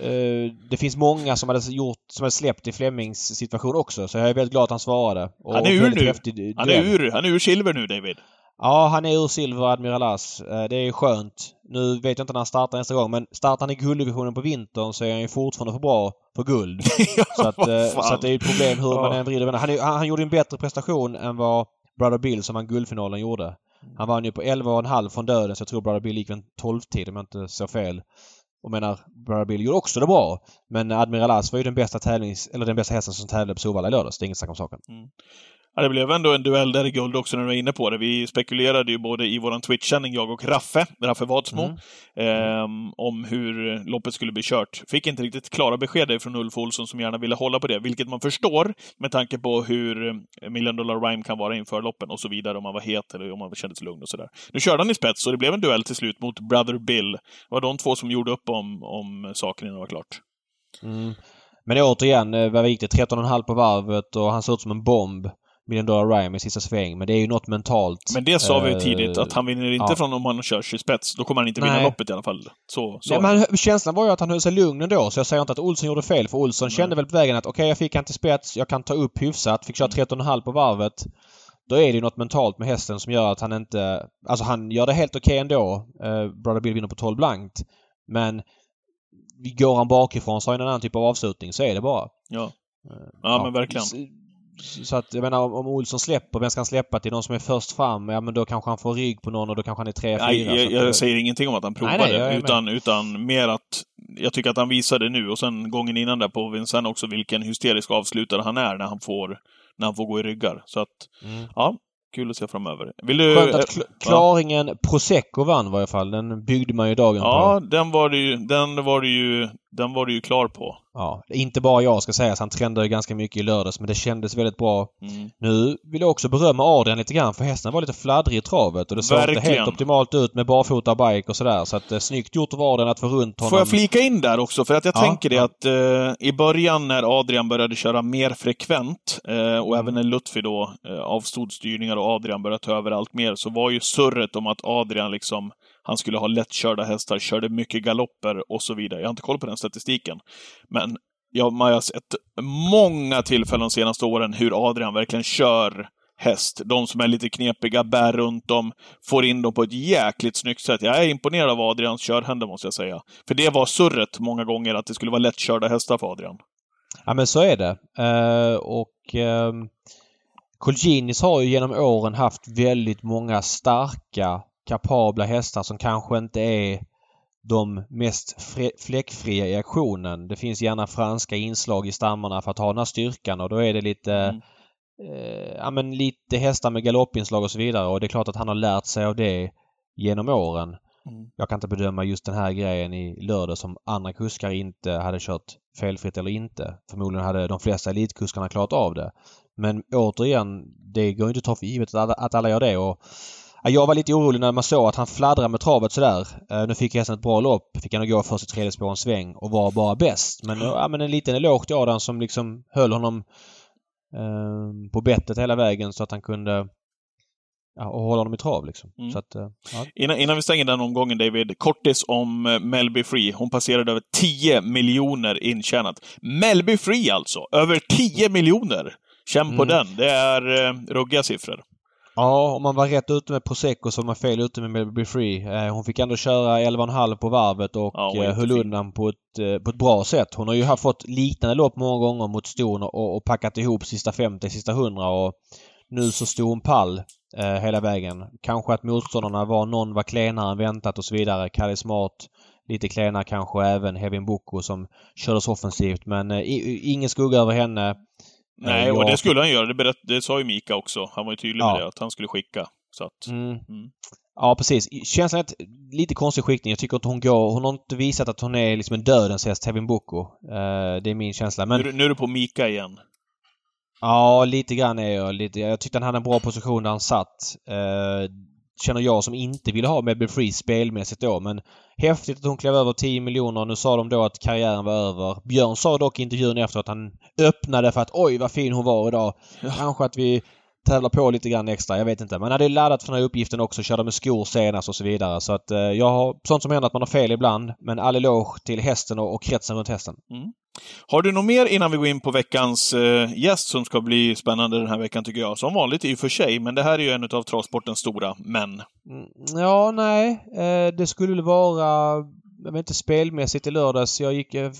eh, Det finns många som hade gjort, som hade släppt i Flemings situation också. Så jag är väldigt glad att han svarade. Han är ur nu. Han är ur, han är ur silver nu, David. Ja, han är ur silver, Admiral As. Eh, Det är skönt. Nu vet jag inte när han startar nästa gång, men startar han i gulddivisionen på vintern så är han ju fortfarande för bra för guld. (laughs) Så att, eh, så att det är ett problem hur man Ja. än vrider han, han, han gjorde en bättre prestation än vad Brother Bill som vann guldfinalen gjorde. Han vann ju på 11,5 från döden så jag tror Brother Bill gick en 12-tid om jag inte så fel. Och menar, Brother Bill gjorde också det bra. Men Admiral As var ju den bästa tävlings... Eller den bästa hästen som tävlade på Solvalla i lördags. Det är inget snack om saken. Ja, det blev ändå en duell där i guld också när du var inne på det. Vi spekulerade ju både i våran Twitch-sändning, jag och Raffe, Raffe Wadsmo, Mm. ehm, om hur loppet skulle bli kört. Fick inte riktigt klara besked från Ulf Olsson som gärna ville hålla på det, vilket man förstår med tanke på hur eh, Million Dollar Rhyme kan vara inför loppen och så vidare, om man var het eller om man kände sig lugn och sådär. Nu körde han i spets och det blev en duell till slut mot Brother Bill. Det var de två som gjorde upp om, om saken innan det var klart. Mm. Men återigen, eh, vad gick det? 13,5 på varvet och han såg ut som en bomb. Dollar Rhyme i sista sväng. Men det är ju något mentalt. Men det sa vi ju Eh, tidigt, att han vinner inte ja. från om han körs i spets. Då kommer han inte vinna Nej. loppet i alla fall. Så, så. Nej, men han- känslan var ju att han höll sig lugn ändå. Så jag säger inte att Olsson gjorde fel. För Olsson kände väl på vägen att okej, jag fick han till spets. Jag kan ta upp hyfsat. Fick köra 13,5 på varvet. Då är det ju något mentalt med hästen som gör att han inte... Alltså han gör det helt okej ändå. Eh, Brother Bill vinner på 12 blankt. Men går han bakifrån så har han en annan typ av avslutning så är det bara. Ja. Ja, men verkligen. Så, att jag menar om, om Olsson släpper, vem ska han släppa till? Någon som är först fram? Ja men då kanske han får rygg på någon och då kanske han är tre, Nej, fyra. så jag, att, jag eh, säger ingenting om att han provade, Nej, nej, med. utan, utan mer att jag tycker att han visade nu och sen gången innan där på Vincennes också vilken hysterisk avslutare han är när han får, när han får gå i ryggar. Så att, Mm. ja, kul att se framöver. Vill du... Skönt att kl- klaringen Prosecco vann i varje fall. Den byggde man ju dagen Ja, på. den var, det ju, den, var det ju, den var du ju klar på. Ja, inte bara jag ska säga. Han trendade ju ganska mycket i lördags men det kändes väldigt bra. Mm. Nu vill jag också berömma Adrian lite grann för hästen var lite fladdrig i travet och det såg inte helt optimalt ut med barfota bike och sådär. Så att eh, snyggt gjort av Adrian att få runt honom. Får jag flika in där också? För att jag Ja, tänker det ja. att eh, i början när Adrian började köra mer frekvent eh, och även när Lutfi då eh, avstod styrningar och Adrian började ta över allt mer så var ju surret om att Adrian liksom han skulle ha lättkörda hästar, körde mycket galopper och så vidare. Jag har inte koll på den statistiken. Men jag, man har sett många tillfällen de senaste åren hur Adrian verkligen kör häst. De som är lite knepiga, bär runt dem, får in dem på ett jäkligt snyggt sätt. Jag är imponerad av Adrians körhänder, måste jag säga. För det var surret många gånger, att det skulle vara lättkörda hästar för Adrian. Ja men så är det. Uh, och uh, Colginis har ju genom åren haft väldigt många starka, kapabla hästar som kanske inte är de mest fläckfria i aktionen. Det finns gärna franska inslag i stammarna för att ha den här styrkan och då är det lite Mm. eh, ja, men lite hästar med galoppinslag och så vidare och det är klart att han har lärt sig av det genom åren. Mm. Jag kan inte bedöma just den här grejen i lördag som andra kuskar inte hade kört felfritt eller inte. Förmodligen hade de flesta elitkuskarna klarat av det. Men återigen, det går inte att ta för givet att alla, att alla gör det. Och, jag var lite orolig när man såg att han fladdrade med travet sådär. Uh, nu fick hästen ett bra lopp. Fick han gå först i tredje spår en sväng och var bara bäst. Men, ja, men en liten eloge till Adam som liksom höll honom uh, på bettet hela vägen så att han kunde ja, och hålla honom i trav liksom. Mm. Att, ja. innan, innan vi stänger den omgången David, kortis om uh, Melby Free. Hon passerade över 10 miljoner intjänat. Melby Free alltså! Över 10 miljoner! Känn mm. på den. Det är uh, ruggiga siffror. Ja, om man var rätt ute med Prosecco så var man fel ute med Melby Free. hon fick ändå köra 11,5 på varvet och ja, höll undan på ett, på ett bra sätt. Hon har ju fått liknande lopp många gånger mot ston och, och packat ihop sista 50, sista 100 och nu så stod hon pall eh, hela vägen. Kanske att motståndarna var någon var klenare än väntat och så vidare. Kalle Smart lite klenare kanske även Hevin Boko som kördes offensivt men eh, ingen skugga över henne. Nej, och det skulle han göra. Det, berätt, det sa ju Mika också. Han var ju tydlig med ja. det, att han skulle skicka. Så att, mm. Mm. Ja, precis. Känslan är lite konstig skickning. Jag tycker att hon går... Hon har inte visat att hon är liksom en dödens häst, Hevin Boko. Uh, det är min känsla. Men... Nu, nu är du på Mika igen. Ja, lite grann är jag. Lite, jag tyckte han hade en bra position där han satt. Eh, känner jag som inte vill ha Mebbe Free spelmässigt då. Men häftigt att hon klev över 10 miljoner. Nu sa de då att karriären var över. Björn sa dock i intervjun efter att han öppnade för att oj vad fin hon var idag. Ja. Kanske att vi tävlar på lite grann extra. Jag vet inte. Man hade laddat för den här uppgiften också. Körde med skor senast och så vidare. Så att eh, jag har sånt som händer att man har fel ibland. Men all eloge till hästen och, och kretsen runt hästen. Mm. Har du något mer innan vi går in på veckans eh, gäst som ska bli spännande den här veckan tycker jag? Som vanligt i och för sig, men det här är ju en av travsportens stora män. Mm, ja, nej. Eh, det skulle vara, jag vet inte, spelmässigt i lördags. Jag gick eh,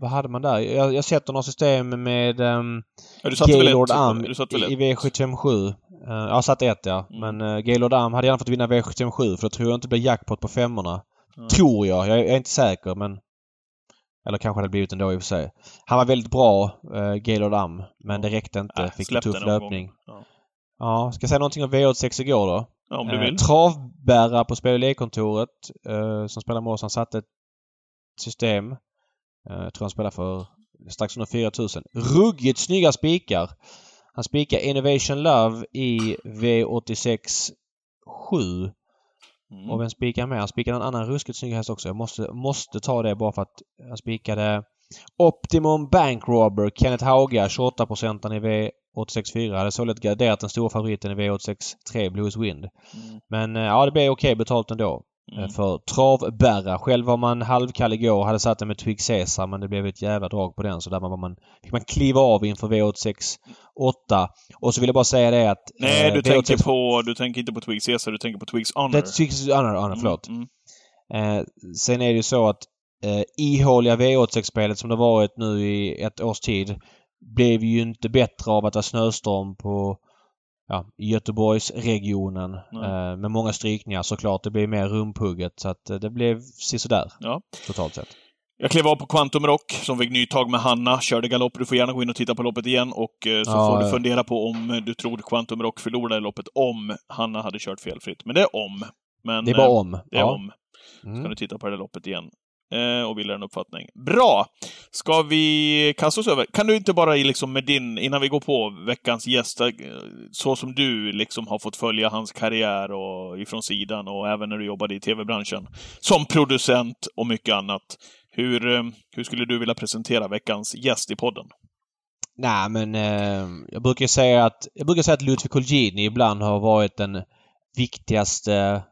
vad hade man där? Jag, jag sätter något system med um, ja, Gaylord Am i, i V757. Uh, jag satt ett ja. Mm. Men uh, Gaylord Am hade gärna fått vinna V757 för då tror jag inte det blir jackpot på femmorna. Mm. Tror jag. jag. Jag är inte säker men eller kanske det hade blivit ändå i och för sig. Han var väldigt bra, eh, Gaylord Am, men det räckte inte. Äh, Fick en tuff löpning. Ja. ja. Ska jag säga någonting om V86 igår då? Ja, om du vill. Eh, travbärare på spel och lekkontoret eh, som spelar med oss, han satte ett system. Eh, jag tror han spelar för strax under 4000. Ruggigt snygga spikar! Han spikar Innovation Love i V86 7 Mm. Och vem spikar med? Han spikade en annan ruskigt snygg häst också. Jag måste, måste ta det bara för att han spikade Optimum Bank Robber, Kenneth Hauga, 28 procenten i V86.4. Hade således garderat den stora favoriten i V86.3, Blues Wind. Mm. Men eh, ja, det blev okej betalt ändå. Eh, mm. För travbärra. Själv var man halvkall igår och hade satt den med Twig Caesar men det blev ett jävla drag på den så där var man, fick man kliva av inför V86 8. Och så vill jag bara säga det att... Nej, du, V86... tänker på, du tänker inte på Twig Caesar, du tänker på Twigs Honor. Det är Twigs Honor, honor mm, förlåt. Mm, mm. Eh, sen är det ju så att eh, ihåliga V86-spelet som det varit nu i ett års tid blev ju inte bättre av att det var snöstorm på ja, Göteborgsregionen eh, med många strykningar såklart. Det blev mer rumpugget så att eh, det blev sisådär ja. totalt sett. Jag klev av på Quantum Rock som fick ny tag med Hanna, körde galopp. Du får gärna gå in och titta på loppet igen och eh, så ja, får du fundera på om du tror Quantum Rock förlorade loppet om Hanna hade kört felfritt. Men det är om. Men, det är bara om. Det är ja. om. Mm. kan du titta på det loppet igen eh, Eh, och bildar en uppfattning. Bra! Ska vi kasta oss över? Kan du inte bara liksom med din, innan vi går på veckans gäst, eh, så som du liksom har fått följa hans karriär och ifrån sidan och även när du jobbade i tv-branschen, som producent och mycket annat. Hur, eh, hur skulle du vilja presentera veckans gäst i podden? Nej men eh, jag brukar säga att jag brukar säga att Ludvig Colgjini ibland har varit den viktigaste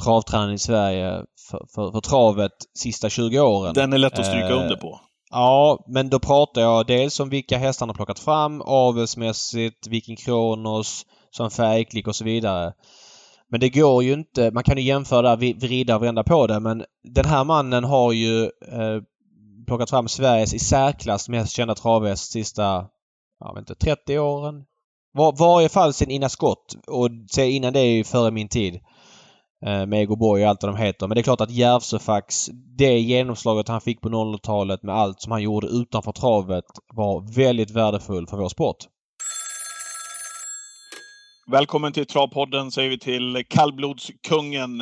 travtränaren i Sverige för, för, för travet sista 20 åren. Den är lätt att stryka eh, under på. Ja, men då pratar jag dels om vilka hästar han har plockat fram avelsmässigt, Viking Kronos, som färgklick och så vidare. Men det går ju inte. Man kan ju jämföra där, vrida och vända på det men den här mannen har ju eh, plockat fram Sveriges i särklass mest kända travhäst sista, jag vet inte, 30 åren. Var, varje fall sen innan skott och innan det är ju före min tid. Eh, med Egoborg och allt vad de heter. Men det är klart att Järvsöfax, det genomslaget han fick på 00-talet med allt som han gjorde utanför travet var väldigt värdefull för vår sport. Välkommen till Travpodden säger vi till kallblodskungen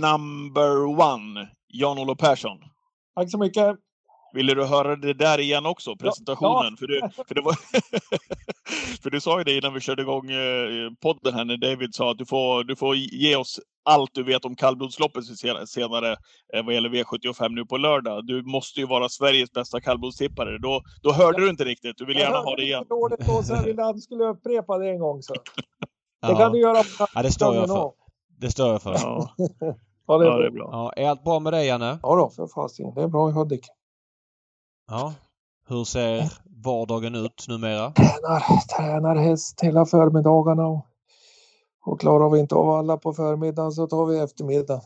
number one, Jan-Olof Persson. Tack så mycket. Ville du höra det där igen också, presentationen? För, du, för, det var (laughs) för du sa ju det innan vi körde igång eh, podden här när David sa att du får, du får ge oss allt du vet om kallblodsloppet senare eh, vad gäller V75 nu på lördag. Du måste ju vara Sveriges bästa kallblodstippare. Då, då hörde ja. du inte riktigt. Du vill gärna ha det igen. Jag dåligt då så jag ville att du skulle upprepa det en gång. Så. (laughs) Det kan du göra. Ja, det står jag för. Det står jag för. Ja. (laughs) Ja, det är, ja, det är bra. Ja, är allt bra med dig, Janne? Ja då, för fasiken. Det är bra i Hudik. Ja. Hur ser vardagen ut numera? Tränar, tränar häst hela förmiddagarna och, och klarar vi inte av alla på förmiddagen så tar vi eftermiddagen.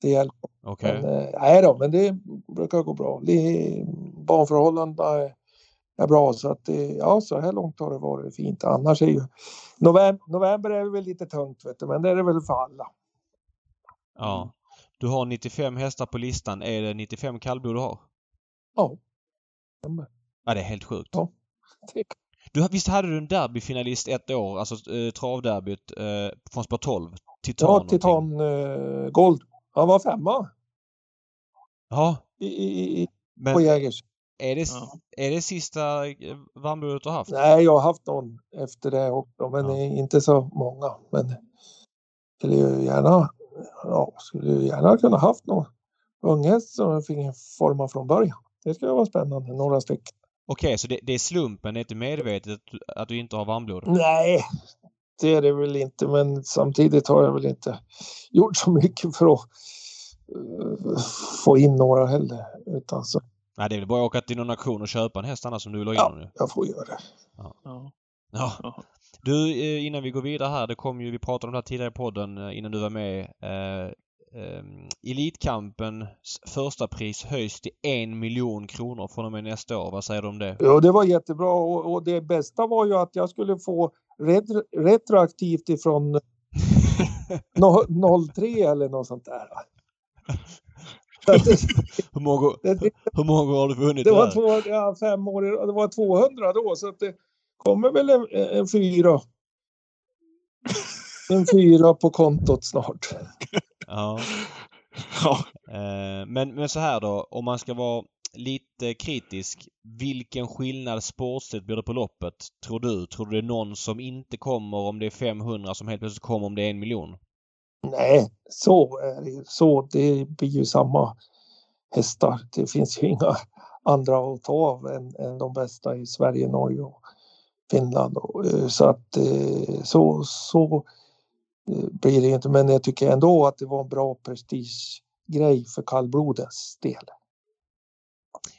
Det hjälper. Okej. Okay. Men, eh, nej då, men det brukar gå bra. Barnförhållandena är, är bra så att det, ja, så här långt har det varit fint. Annars är ju november, november är väl lite tungt vet du, men det är det väl för alla. Ja. Du har 95 hästar på listan. Är det 95 kallblod du har? Ja. Ja, det är helt sjukt. Ja. (laughs) Du, visst hade du en derbyfinalist ett år, alltså eh, travderbyt eh, från spår 12? Titan? Ja, Titan eh, Gold. Han var femma. Ja. I, i, i, Men, på Jägers. Är det, ja. är det sista eh, varmblodet du har haft? Nej, jag har haft någon efter det också, men ja. inte så många. Men skulle ju gärna, ja, skulle gärna kunna haft någon unghäst som jag fick forma från början. Det skulle vara spännande, några stycken. Okej, okay, så det, det, är slumpen, det är inte medvetet att du inte har varmblod? Nej, det är det väl inte, men samtidigt har jag väl inte gjort så mycket för att uh, få in några heller. Utan så. Nej, det är väl bara att åka till någon auktion och köpa en häst annars som du la in ja, nu. jag får göra det. Ja. ja. Du, eh, innan vi går vidare här, det kom ju, vi pratade om det här tidigare i podden eh, innan du var med. Eh, eh, Elitkampens första pris höjs till en miljon kronor från och med nästa år. Vad säger du om det? Ja, det var jättebra och, och det bästa var ju att jag skulle få retro, retroaktivt ifrån (laughs) 03 eller något sånt där. hur, många, (laughs) hur många har du vunnit? Det var två, ja, fem år, det var 200 då så att det kommer väl en, en fyra. En fyra på kontot snart. (laughs) Ja. (laughs) ja. Eh, men, men så här då, om man ska vara lite kritisk. Vilken skillnad sportsligt blir det på loppet, tror du? Tror du det är någon som inte kommer om det är 500 som helt plötsligt kommer om det är en miljon? Nej, så är det Så det blir ju samma hästar. Det finns ju inga andra att ta av än, än de bästa i Sverige, Norge och Finland. Eh, så att eh, så, så blir det inte. Men jag tycker ändå att det var en bra prestigegrej för kallblodens del.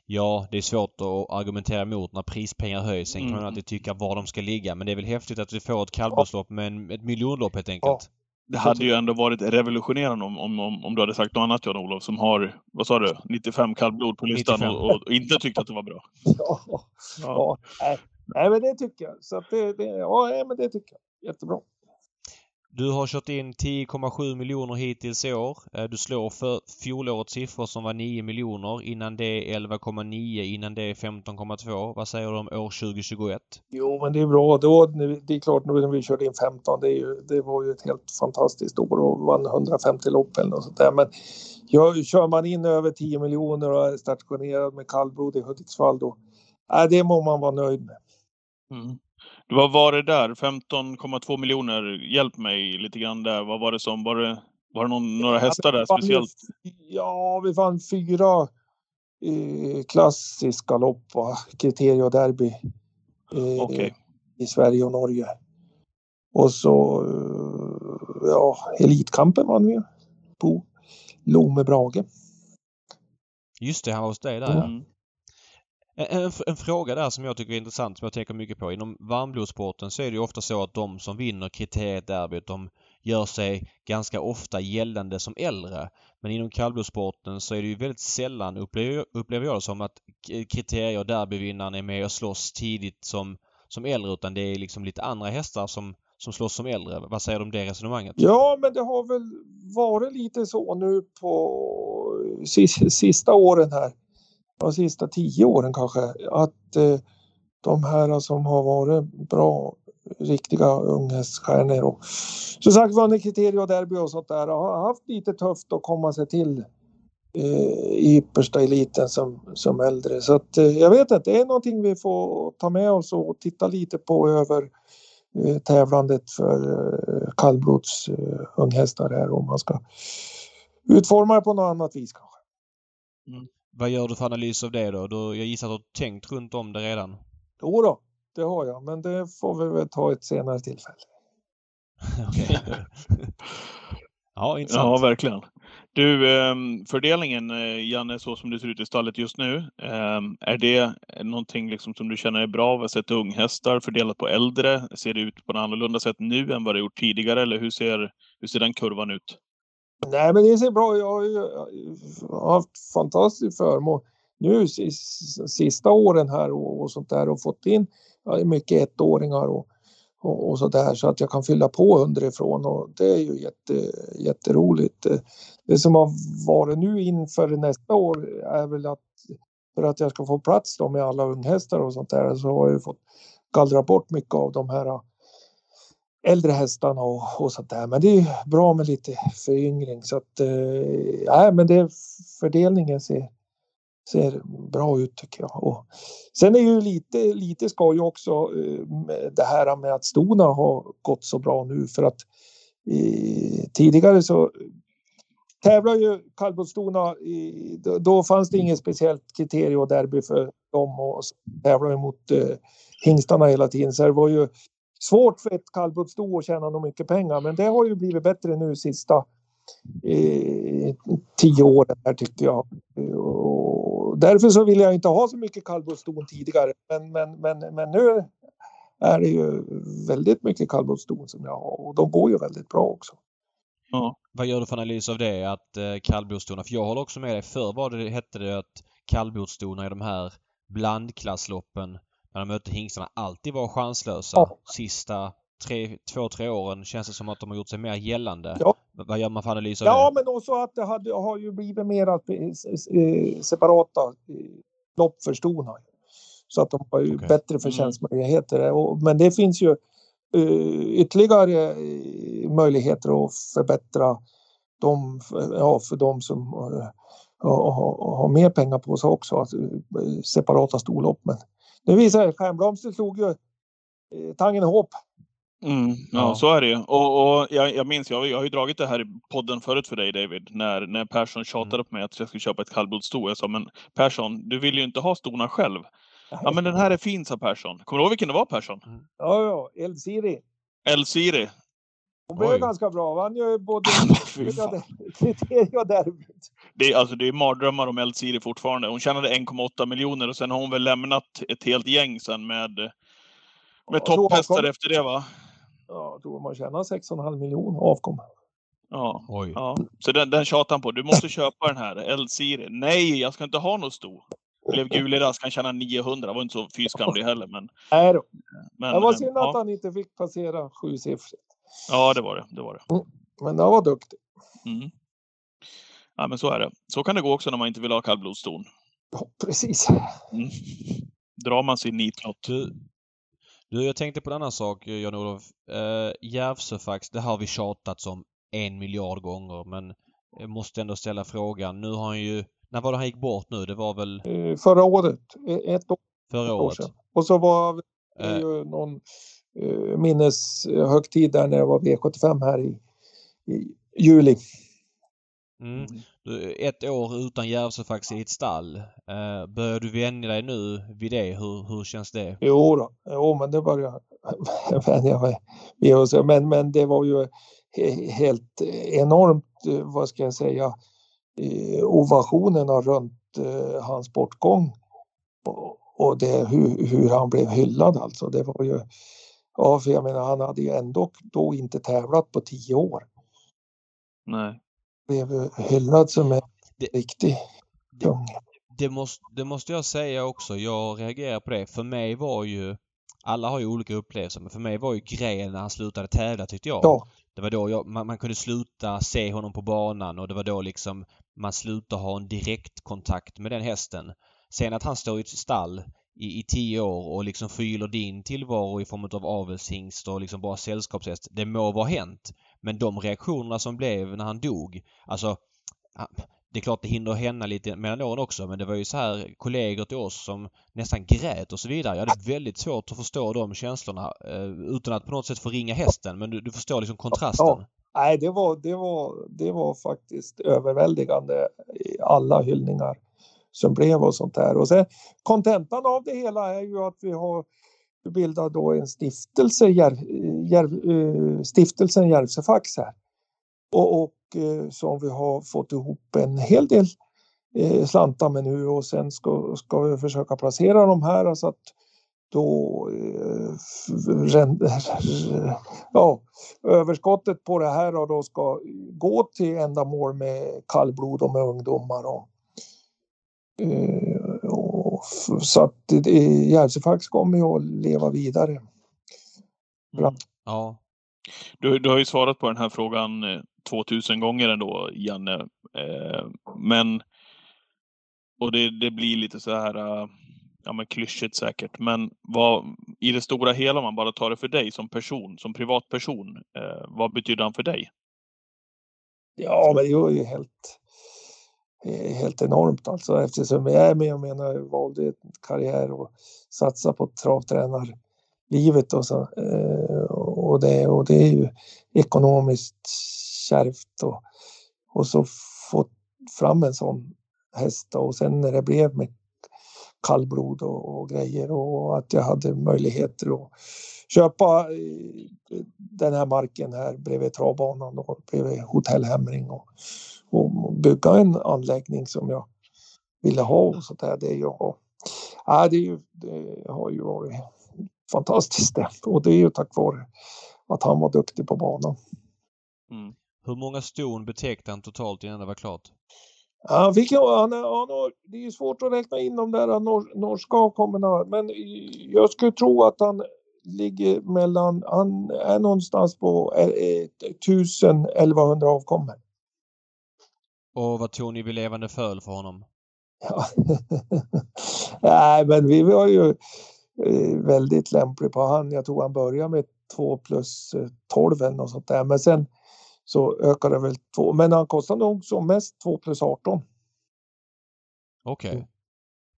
Ja, det är svårt att argumentera emot när prispengar höjs. Sen kan man mm. alltid tycka var de ska ligga. Men det är väl häftigt att vi får ett kallblodslopp med en, ett miljonlopp helt enkelt. Ja. Det hade ju ändå varit revolutionerande om, om, om du hade sagt något annat Jan-Olof som har, vad sa du, 95 kallblod på listan och, och, inte tyckte att det var bra. (laughs) Ja, ja. ja. Nej, men det tycker jag. Så det, det, ja, men det tycker jag. Jättebra. Du har kört in 10,7 miljoner hittills i år. Eh, du slår för fjolårets siffror som var 9 miljoner. Innan det 11,9. Innan det 15,2. Vad säger du om år 2021? Jo, men det är bra. Då, det är klart nu när vi körde in 15. Det, ju, det var ju ett helt fantastiskt år och vann 150 lopp eller något sånt där. Men ja, kör man in över 10 miljoner och är stationerad med kallblod i Hudiksvall då. Äh, det må man vara nöjd med. Mm. Vad var det där? 15,2 miljoner. Hjälp mig lite grann där. Vad var det som... Var det, var det någon, några hästar där speciellt? Ja, vi vann fyra eh, klassiska lopp, va? kriterie och derby. Eh, okay. I Sverige och Norge. Och så, eh, ja, Elitkampen vann vi på Lome Brage. Just det, han var hos dig där mm. En, en, fråga där som jag tycker är intressant som jag tänker mycket på. Inom varmblodsporten så är det ju ofta så att de som vinner kriteriet derbyt de gör sig ganska ofta gällande som äldre. Men inom kallblodssporten så är det ju väldigt sällan, upplever, upplever jag det som, att kriterier och derbyvinnaren är med och slåss tidigt som, som äldre utan det är liksom lite andra hästar som, som slåss som äldre. Vad säger du om det resonemanget? Ja, men det har väl varit lite så nu på sista åren här de sista tio åren kanske, att eh, de här som har varit bra, riktiga unghäststjärnor och som sagt vunnit kriterier och derby och sånt där har haft lite tufft att komma sig till eh, i yppersta eliten som, som äldre. Så att, eh, jag vet inte, det är någonting vi får ta med oss och titta lite på över eh, tävlandet för eh, kallblods eh, unghästar här om man ska utforma det på något annat vis kanske. Mm. Vad gör du för analys av det då? Du, jag gissar att du har tänkt runt om det redan? Jo då, det har jag, men det får vi väl ta ett senare tillfälle. (laughs) Okej. ja, (laughs) Ja, intressant. verkligen. Du, ehm, fördelningen, eh, Janne, så som det ser ut i stallet just nu, ehm, är det någonting liksom som du känner är bra? Vi har sett unghästar fördelat på äldre. Ser det ut på något annorlunda sätt nu än vad det gjort tidigare? Eller hur ser, hur ser den kurvan ut? Nej, men det ser bra Jag har ju haft fantastisk förmån nu sista åren här och, och sånt där och fått in ja, mycket ettåringar och, och, och så där så att jag kan fylla på underifrån och det är ju jätte, jätteroligt. Det som har varit nu inför nästa år är väl att för att jag ska få plats då med alla unghästar och sånt där så har jag ju fått gallra bort mycket av de här äldre hästarna och, och sånt där. Men det är ju bra med lite föryngring så att eh, nej, men det fördelningen ser, ser bra ut tycker jag. Och sen är ju lite, lite skoj också eh, det här med att stona har gått så bra nu för att eh, tidigare så tävlar ju kallblodsstona, i- då, då fanns det inget speciellt kriterium och derby för dem och tävlar mot eh, hingstarna hela tiden så det var ju svårt för ett kallblodsdo att tjäna nog mycket pengar men det har ju blivit bättre nu sista eh, tio åren här tycker jag. Och därför så vill jag inte ha så mycket kallblodsdon tidigare men, men, men, men nu är det ju väldigt mycket kallblodsdon som jag har och de går ju väldigt bra också. Ja. Vad gör du för analys av det? Att eh, för jag håller också med dig. Förr var det, hette det att kallblodsdona i de här blandklassloppen när de mötte hingstarna alltid var chanslösa. Ja. Sista tre, två, tre åren känns det som att de har gjort sig mer gällande. Ja. Vad gör man för analys av Ja, det? men också att det hade, har ju blivit mer att, eh, eh, separata eh, lopp för stona. Så att de har ju Okej. bättre förtjänstmöjligheter. Och, men det finns ju eh, ytterligare eh, möjligheter att förbättra dem, ja, för de som har, har, mer pengar på sig också. Eh, separata storlopp. Men nu visar det Stjärnblomster slog ju eh, Tangenhop. Mm, ja, Ja. så är det ju. Och, och jag, jag minns, jag, jag har ju dragit det här i podden förut för dig David, när, när Persson tjatade på mig att jag skulle köpa ett kallblodssto. Jag sa, men Persson, du vill ju inte ha stona själv. Ja, men den här är fin, sa Persson. Kommer du ihåg vilken det var Persson? Ja, ja, Eldsiri. El Siri. Hon blev Oj. ganska bra. Vann ju både (laughs) kriterier och derbyt. Det är, alltså, det är mardrömmar om El Siri fortfarande. Hon tjänade 1,8 miljoner och sen har hon väl lämnat ett helt gäng sen med, med tror topphästar avkom- efter det va? Ja, jag tror man tjänar 6,5 miljoner avkom. Ja. Oj. ja. Så den, den tjatar han på. Du måste köpa den här. El Siri. Nej, jag ska inte ha något sto. Blev gul i rask, han tjänar 900. Det var inte så fy skam det heller. Men, Nej då. men, Det var eh, synd att ja. han inte fick passera sju siffror. Ja, det var det. det, var det. Men han var duktig. Mm. Ja, men så är det. Så kan det gå också när man inte vill ha kallblodsston. Ja, precis. Mm. Drar man sin nitlott. Du, du, jag tänkte på en annan sak Jan-Olof. Uh, Järvsöfax, det har vi tjatat om en miljard gånger men jag måste ändå ställa frågan. Nu har han ju... När var det han gick bort nu? Det var väl Eh, Förra året, eh, ett år, förra år året? sedan. Och så var det Eh, ju någon eh, minneshögtid där när det var V75 här i, i juli. Mm. Ett år utan Järvsöfax i ett stall. Uh, börjar du vänja dig nu vid det? Hur, hur känns det? Jo, då. jo men det börjar (laughs) vänja mig. Men, men det var ju he- helt enormt, eh, vad ska jag säga, eh, ovationerna runt eh, hans bortgång. Och, och det, hur, hur han blev hyllad alltså. Det var ju, ja för jag menar han hade ju ändå då inte tävlat på tio år. Nej. Blev ju hyllad som en Det- riktig det- kung. Det måste, det måste jag säga också. Jag reagerar på det. För mig var ju... Alla har ju olika upplevelser men för mig var ju grejen när han slutade tävla tyckte jag. Ja. Det var då jag, man, man kunde sluta se honom på banan och det var då liksom man slutade ha en direktkontakt med den hästen. Sen att han står i ett stall i, i tio år och liksom förgyller din tillvaro i form av avelshingst och liksom bara sällskapshäst. Det må vara hänt. Men de reaktionerna som blev när han dog. Alltså ah, det är klart det hinner hända lite mellan åren också men det var ju så här kollegor till oss som nästan grät och så vidare. Jag hade väldigt svårt att förstå de känslorna eh, utan att på något sätt förringa hästen men du, du förstår liksom kontrasten. Ja. Nej, det var, det, var, det var faktiskt överväldigande i alla hyllningar som blev och sånt där. Och sen kontentan av det hela är ju att vi har bildat då en stiftelse, Järv, Järv, eh, stiftelsen Järvsefax här. Och, och eh, som vi har fått ihop en hel del eh, slantar med nu och sen ska, ska vi försöka placera de här så att då (laughs) ja, överskottet på det här och då ska gå till ändamål med kallblod och med ungdomar. Och, så att Järvsefax kommer ju att leva vidare. Mm. Ja. Du, du har ju svarat på den här frågan 2000 gånger ändå, Janne. Eh, men och det, det blir lite så här ja, men klyschigt säkert. Men vad, i det stora hela, om man bara tar det för dig som person, som privatperson, eh, vad betyder han för dig? Ja, men det var ju helt, Eh, helt enormt alltså eftersom jag är med och menar, valde en karriär och satsa på travtränarlivet och så. Eh, och, det, och det är ju ekonomiskt kärvt och, och så få fram en sån häst och sen när det blev med kallblod och, och, grejer och att jag hade möjligheter att köpa eh, den här marken här bredvid travbanan och bredvid Hotell Hemring och, och bygga en anläggning som jag ville ha och så där. Det, jag, ja, det, är ju, det har ju varit fantastiskt det. och det är ju tack vare att han var duktig på banan. Mm. Hur många ston betäckte han totalt innan det var klart? Han fick, han, han, det är svårt att räkna in de där nor, norska avkommorna men jag skulle tro att han ligger mellan, han är någonstans på 1000-1100 avkommor. Och vad tog ni vid levande föl för honom? Ja. (laughs) Nej men vi var ju eh, väldigt lämpliga på han. Jag tror han började med 2 plus 12 eller något sånt där men sen så ökar det väl två. Men han kostar nog som mest 2 plus 18. Okej. Okay. Mm.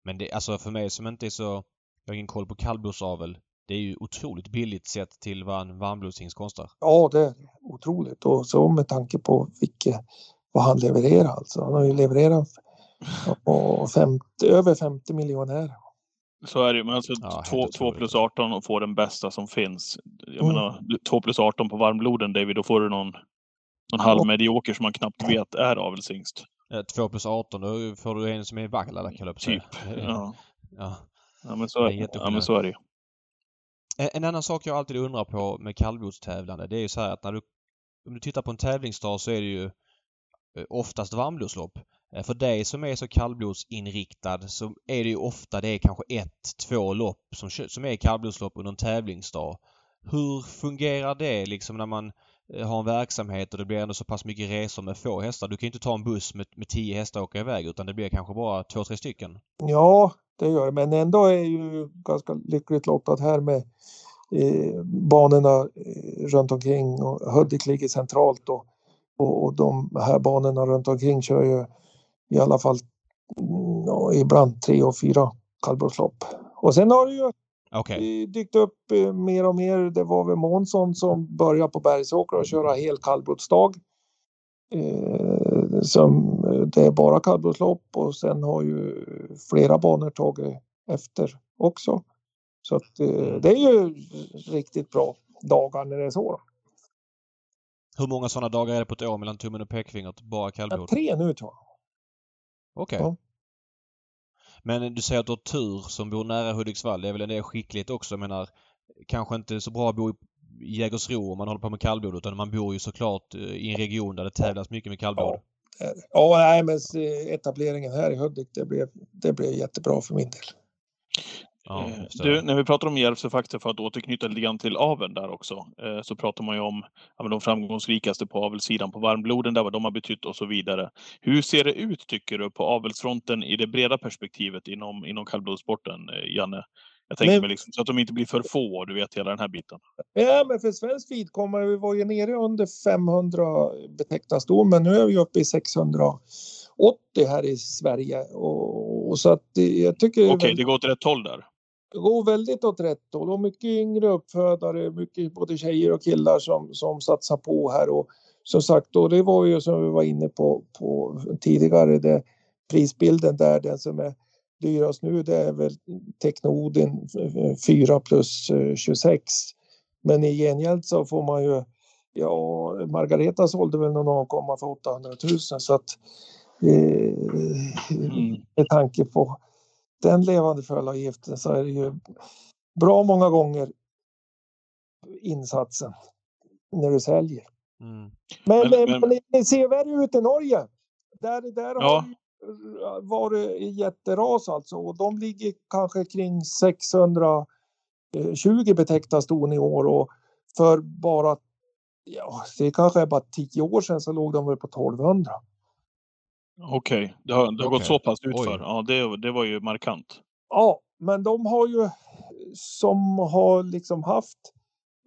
Men det, alltså för mig som inte är så, jag har ingen koll på kallblodsavel. Det är ju otroligt billigt sett till vad en varmblodshingst kostar. Ja, det är otroligt och så med tanke på vilket, vad han levererar alltså. Han har ju levererat och 50, över 50 miljoner. Så är det ju, men alltså ja, 2 plus 18 och få den bästa som finns. Jag mm. menar 2 plus 18 på varmbloden David, då får du någon någon halvmedioker som man knappt vet är avelshingst. 2 plus 18, då får du en som är vaggla Typ. Ja. ja. Ja, men så, är, ja, men så är det ju. En annan sak jag alltid undrar på med kallblodstävlande det är ju så här att när du om du tittar på en tävlingsdag så är det ju Eh, oftast varmblodslopp. Eh, för dig som är så kallblodsinriktad så är det ju ofta det är kanske ett, två lopp som, som är kallblodslopp under en tävlingsdag. Hur fungerar det liksom när man eh, har en verksamhet och det blir ändå så pass mycket resor med få hästar. Du kan ju inte ta en buss med, med tio hästar och åka iväg utan det blir kanske bara två, tre stycken. Ja, det gör det. Men ändå är ju ganska lyckligt lottat här med eh, banorna eh, runt omkring och Hudik ligger centralt och, och, och, de här banorna runt omkring kör ju i alla fall mm, ibland tre och fyra kallblodslopp. Och sen har du ju Okay. dykt upp eh, mer och mer. Det var väl Månsson som började på Bergsåkra och köra hel kallblodsdag. Eh, som, eh, det är bara kallblodslopp och sen har ju flera banor tagit efter också. Så att, eh, det är ju riktigt bra dagar när det är så. Hur många sådana dagar är det på ett år mellan tummen och pekfingret? Bara kallblod? Ja, tre nu tror jag. Okej. Okay. Ja. Men du säger att du har tur som bor nära Hudiksvall. Det är väl en del skicklighet också. Jag menar, kanske inte så bra att bo i Jägersro om man håller på med kallblod utan man bor ju såklart eh, i en region där det tävlas mycket med kallblod. Ja, ja nej, men etableringen här i Hudik det blev, det blev jättebra för min del. Ja, eh, du, när vi pratar om Järvsöfaktor, för att återknyta lite grann till aveln där också, eh, så pratar man ju om ja, de framgångsrikaste på avelssidan på varmbloden, där vad de har betytt och så vidare. Hur ser det ut, tycker du, på avelsfronten i det breda perspektivet inom, inom kallblodssporten, eh, Janne? Jag tänker men, mig liksom, så att de inte blir för få, du vet hela den här biten. Ja, men för svensk vidkommande, vi var ju nere under 500 betecknat ston, men nu är vi uppe i 600 80 här i Sverige. Och, och så att jag tycker... Okej, okay, det går åt rätt håll där. Det går väldigt åt rätt håll och mycket yngre uppfödare, mycket både tjejer och killar som, som satsar på här. Och som sagt, och det var ju som vi var inne på, på tidigare, det, prisbilden där, den som är dyrast nu, det är väl Technodin 4 plus 26. Men i gengäld så får man ju Ja, Margareta sålde väl någon avkomma för 800 000 så att eh, mm. med tanke på den levande fölavgiften så är det ju bra många gånger insatsen när du säljer. Mm. Men, men, men, det ser värre ut i Norge. Där, där ja. har varit jätteras alltså och de ligger kanske kring 620 betäckta ston i år och för bara ja, det kanske är bara tio år sedan så låg de väl på 1200. Okej, okay. det har, det har okay. gått så pass utför. Ja, det, det var ju markant. Ja, men de har ju som har liksom haft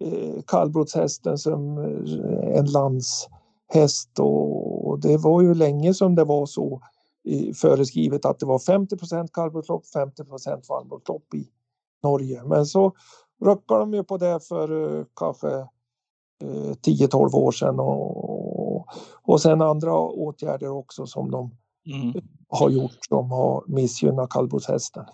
eh, kallblodshästen som eh, en landshäst och, och det var ju länge som det var så i, föreskrivet att det var 50% kallblodslopp, 50% varmblodslopp i Norge. Men så ruckade de ju på det för eh, kanske 10-12 år sedan och, och sen andra åtgärder också som de mm. har gjort som har missgynnat kallblodshästen.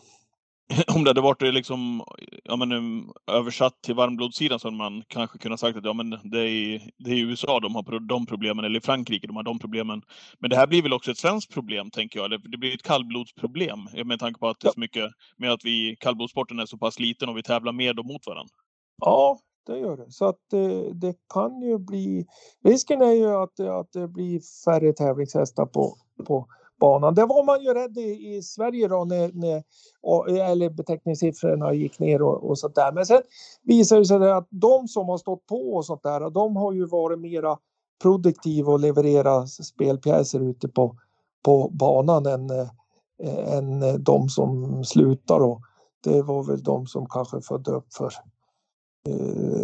(clears throat) Om det hade varit liksom, ja, men, um, översatt till varmblodssidan så hade man kanske kunnat sagt att ja, men det, är, det är i USA de har de problemen, eller i Frankrike de har de problemen. Men det här blir väl också ett svenskt problem, tänker jag. Det, blir ett kallblodsproblem med tanke på att det är så mycket med att vi, kallblodssporten är så pass liten och vi tävlar mer mot varandra. Ja, det gör det. Så att det, det, kan ju bli... Risken är ju att, att det blir färre tävlingshästar på, på banan. Det var man ju rädd i, i Sverige då när, när eller beteckningssiffrorna gick ner och, och sånt där. Men sen visar det sig att de som har stått på och sånt där, de har ju varit mera produktiva och levererat spelpjäser ute på, på banan än, eh, än de som slutar. Och det var väl de som kanske födde upp för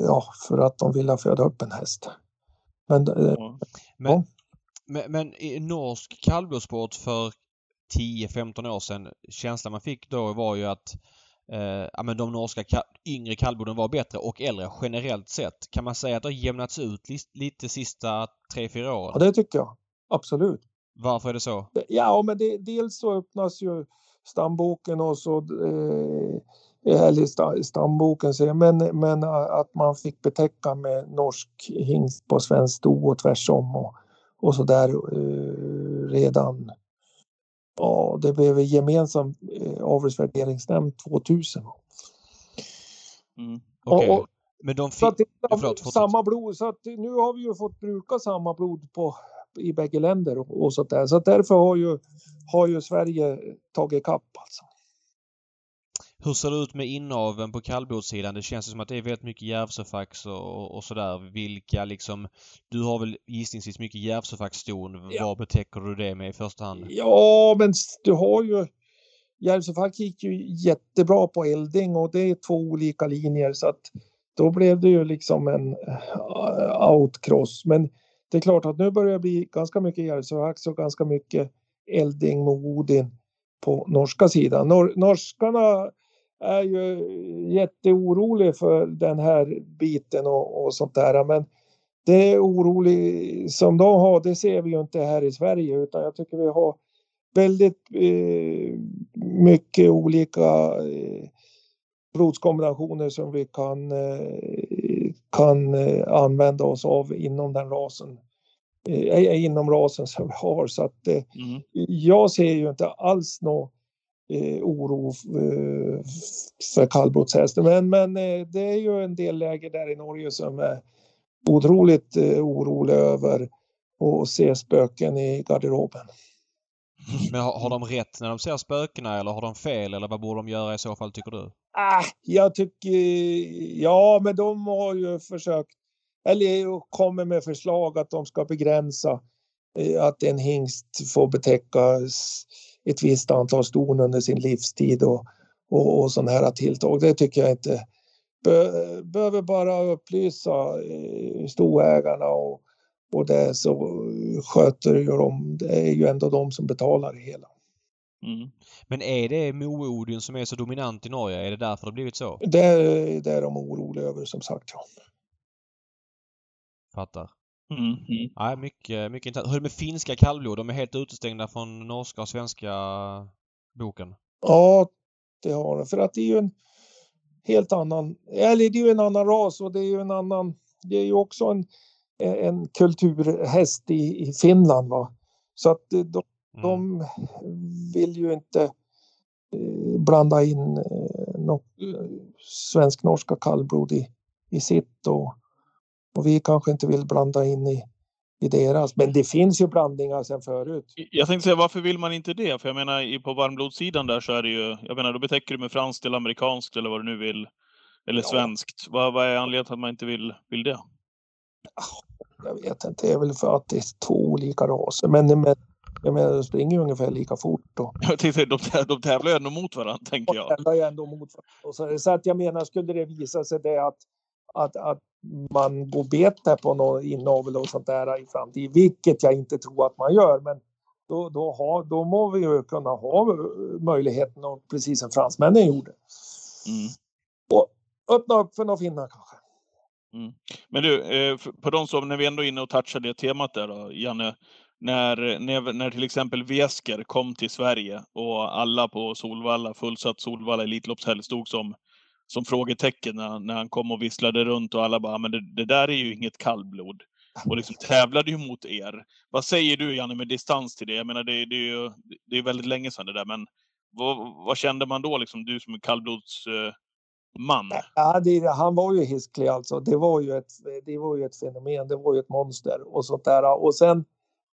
ja, för att de ville föda upp en häst. Men, eh, ja. men, ja. men, men, i norsk kallblodssport för 10-15 år sedan, känslan man fick då var ju att eh, ja, men de norska ka yngre kallbloden var bättre och äldre generellt sett. Kan man säga att det har jämnats ut li lite sista 3-4 åren? Ja, det tycker jag. Absolut. Varför är det så? Ja, men det, dels så öppnas ju stamboken och så eh, eller stamboken, men, men att man fick betäcka med norsk hingst på svenskt sto och tvärsom och, och så där eh, redan. Ja, det blev gemensam eh, avelsvärderingsnämnd 2000. Mm. Okay. Men de fick... det, förlåt, samma blod, så att nu har vi ju fått bruka samma blod på, i bägge länder och, och sånt där. Så därför har ju, har ju Sverige tagit kapp alltså. Hur ser det ut med inaveln på kallblodssidan? Det känns som att det är väldigt mycket Järvsöfax och, och sådär. Vilka liksom... Du har väl gissningsvis mycket Järvsöfaxston. Ja. Vad betäcker du det med i första hand? Ja, men du har ju... Järvsöfax gick ju jättebra på elding och det är två olika linjer så att då blev det ju liksom en uh, outcross. Men det är klart att nu börjar det bli ganska mycket Järvsöfax och ganska mycket elding med Odin på norska sidan. Nor norskarna är ju jätteorolig för den här biten och, och sånt där. Men det är orolig som de har, det ser vi ju inte här i Sverige utan jag tycker vi har väldigt eh, mycket olika eh, blodskombinationer som vi kan, eh, kan eh, använda oss av inom den rasen. Eh, inom rasen som vi har så att eh, mm. jag ser ju inte alls något eh, oro eh, för kallblodshästen. Men, men eh, det är ju en del läger där i Norge som är otroligt eh, oroliga över att se spöken i garderoben. (laughs) Men har, har, de rätt när de ser spökena eller har de fel eller vad borde de göra i så fall tycker du? Ah, jag tycker, ja men de har ju försökt, eller kommer med förslag att de ska begränsa eh, att en hingst får betäckas ett visst antal ston under sin livstid och, och, och sådana här tilltag. Det tycker jag inte. Be, behöver bara upplysa eh, stoägarna och, och det så sköter ju de, det är ju ändå de som betalar det hela. Mm. Men är det Moodin som är så dominant i Norge? Är det därför det blivit så? Det, det är de oroliga över som sagt. Ja. Fattar. Mm. Mm. Nej, mycket, mycket intressant. Hur är det med finska kallblod? De är helt utestängda från norska och svenska boken. ja, det har de. För att det är ju en helt annan, eller det är ju en annan ras och det är ju en annan, det är ju också en, en kulturhäst i, i Finland. Va? Så att de, Mm. de vill ju inte eh, blanda in eh, no, eh, svensk-norska kallblod i, i sitt och, och vi kanske inte vill blanda in i, i deras. Men det finns ju blandningar sedan förut. Jag tänkte säga, varför vill man inte det? För jag menar, på varmblodssidan där så är det ju, jag menar, då betäcker du med franskt eller amerikanskt eller vad du nu vill. Eller Ja. svenskt. Vad, vad är anledningen till att man inte vill, vill det? Jag vet inte, det är väl för att det är två olika raser. Men, men jag menar, de springer ju ungefär lika fort. (laughs) Jag tänkte, de, tä- de tävlar ju ändå mot varandra, tänker jag. tävlar ju ändå mot varandra. Så, så att jag menar, skulle det visa sig det att, att, att man går bet där på någon inavel och sånt där i framtiden, vilket jag inte tror att man gör, men då, då, har, då må vi ju kunna ha möjligheten, och precis som fransmännen gjorde, Mm. öppna upp för några finnar kanske. Men du, eh, på de som, när vi ändå är inne och touchar det temat där då, Janne. När, när, när till exempel Wesker kom till Sverige och alla på Solvalla, fullsatt Solvalla Elitloppshelg, stod som, som frågetecken när, när han kom och visslade runt och alla bara, ah, men det, det där är ju inget kallblod. Och liksom tävlade ju mot er. Vad säger du Janne med distans till det? Jag menar det, det är ju det är väldigt länge sedan det där, men vad, vad kände man då liksom, du som är kallblodsman? Eh, man? Ja, det, han var ju hisklig alltså. Det var ju, ett, det var ju ett fenomen, det var ju ett monster och sånt där. Och sen,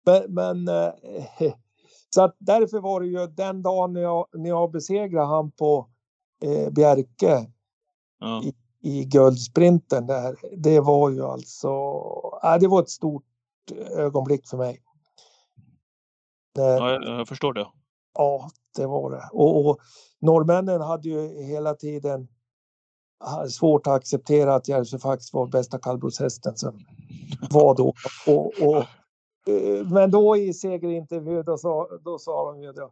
men, men eh, (laughs) så att därför var det ju den dagen när jag, när jag besegrade han på eh, Bjerke Ja. i guldsprinten där. Det var ju alltså, ja, det var ett stort ögonblick för mig. Eh, Ja, jag, jag förstår det. Ja, det var det. Och, och norrmännen hade ju hela tiden svårt att acceptera att Järvsöfax var bästa kallblodshästen som var då. Och, och, eh, men då i segerintervjun då sa, då sa de ju det.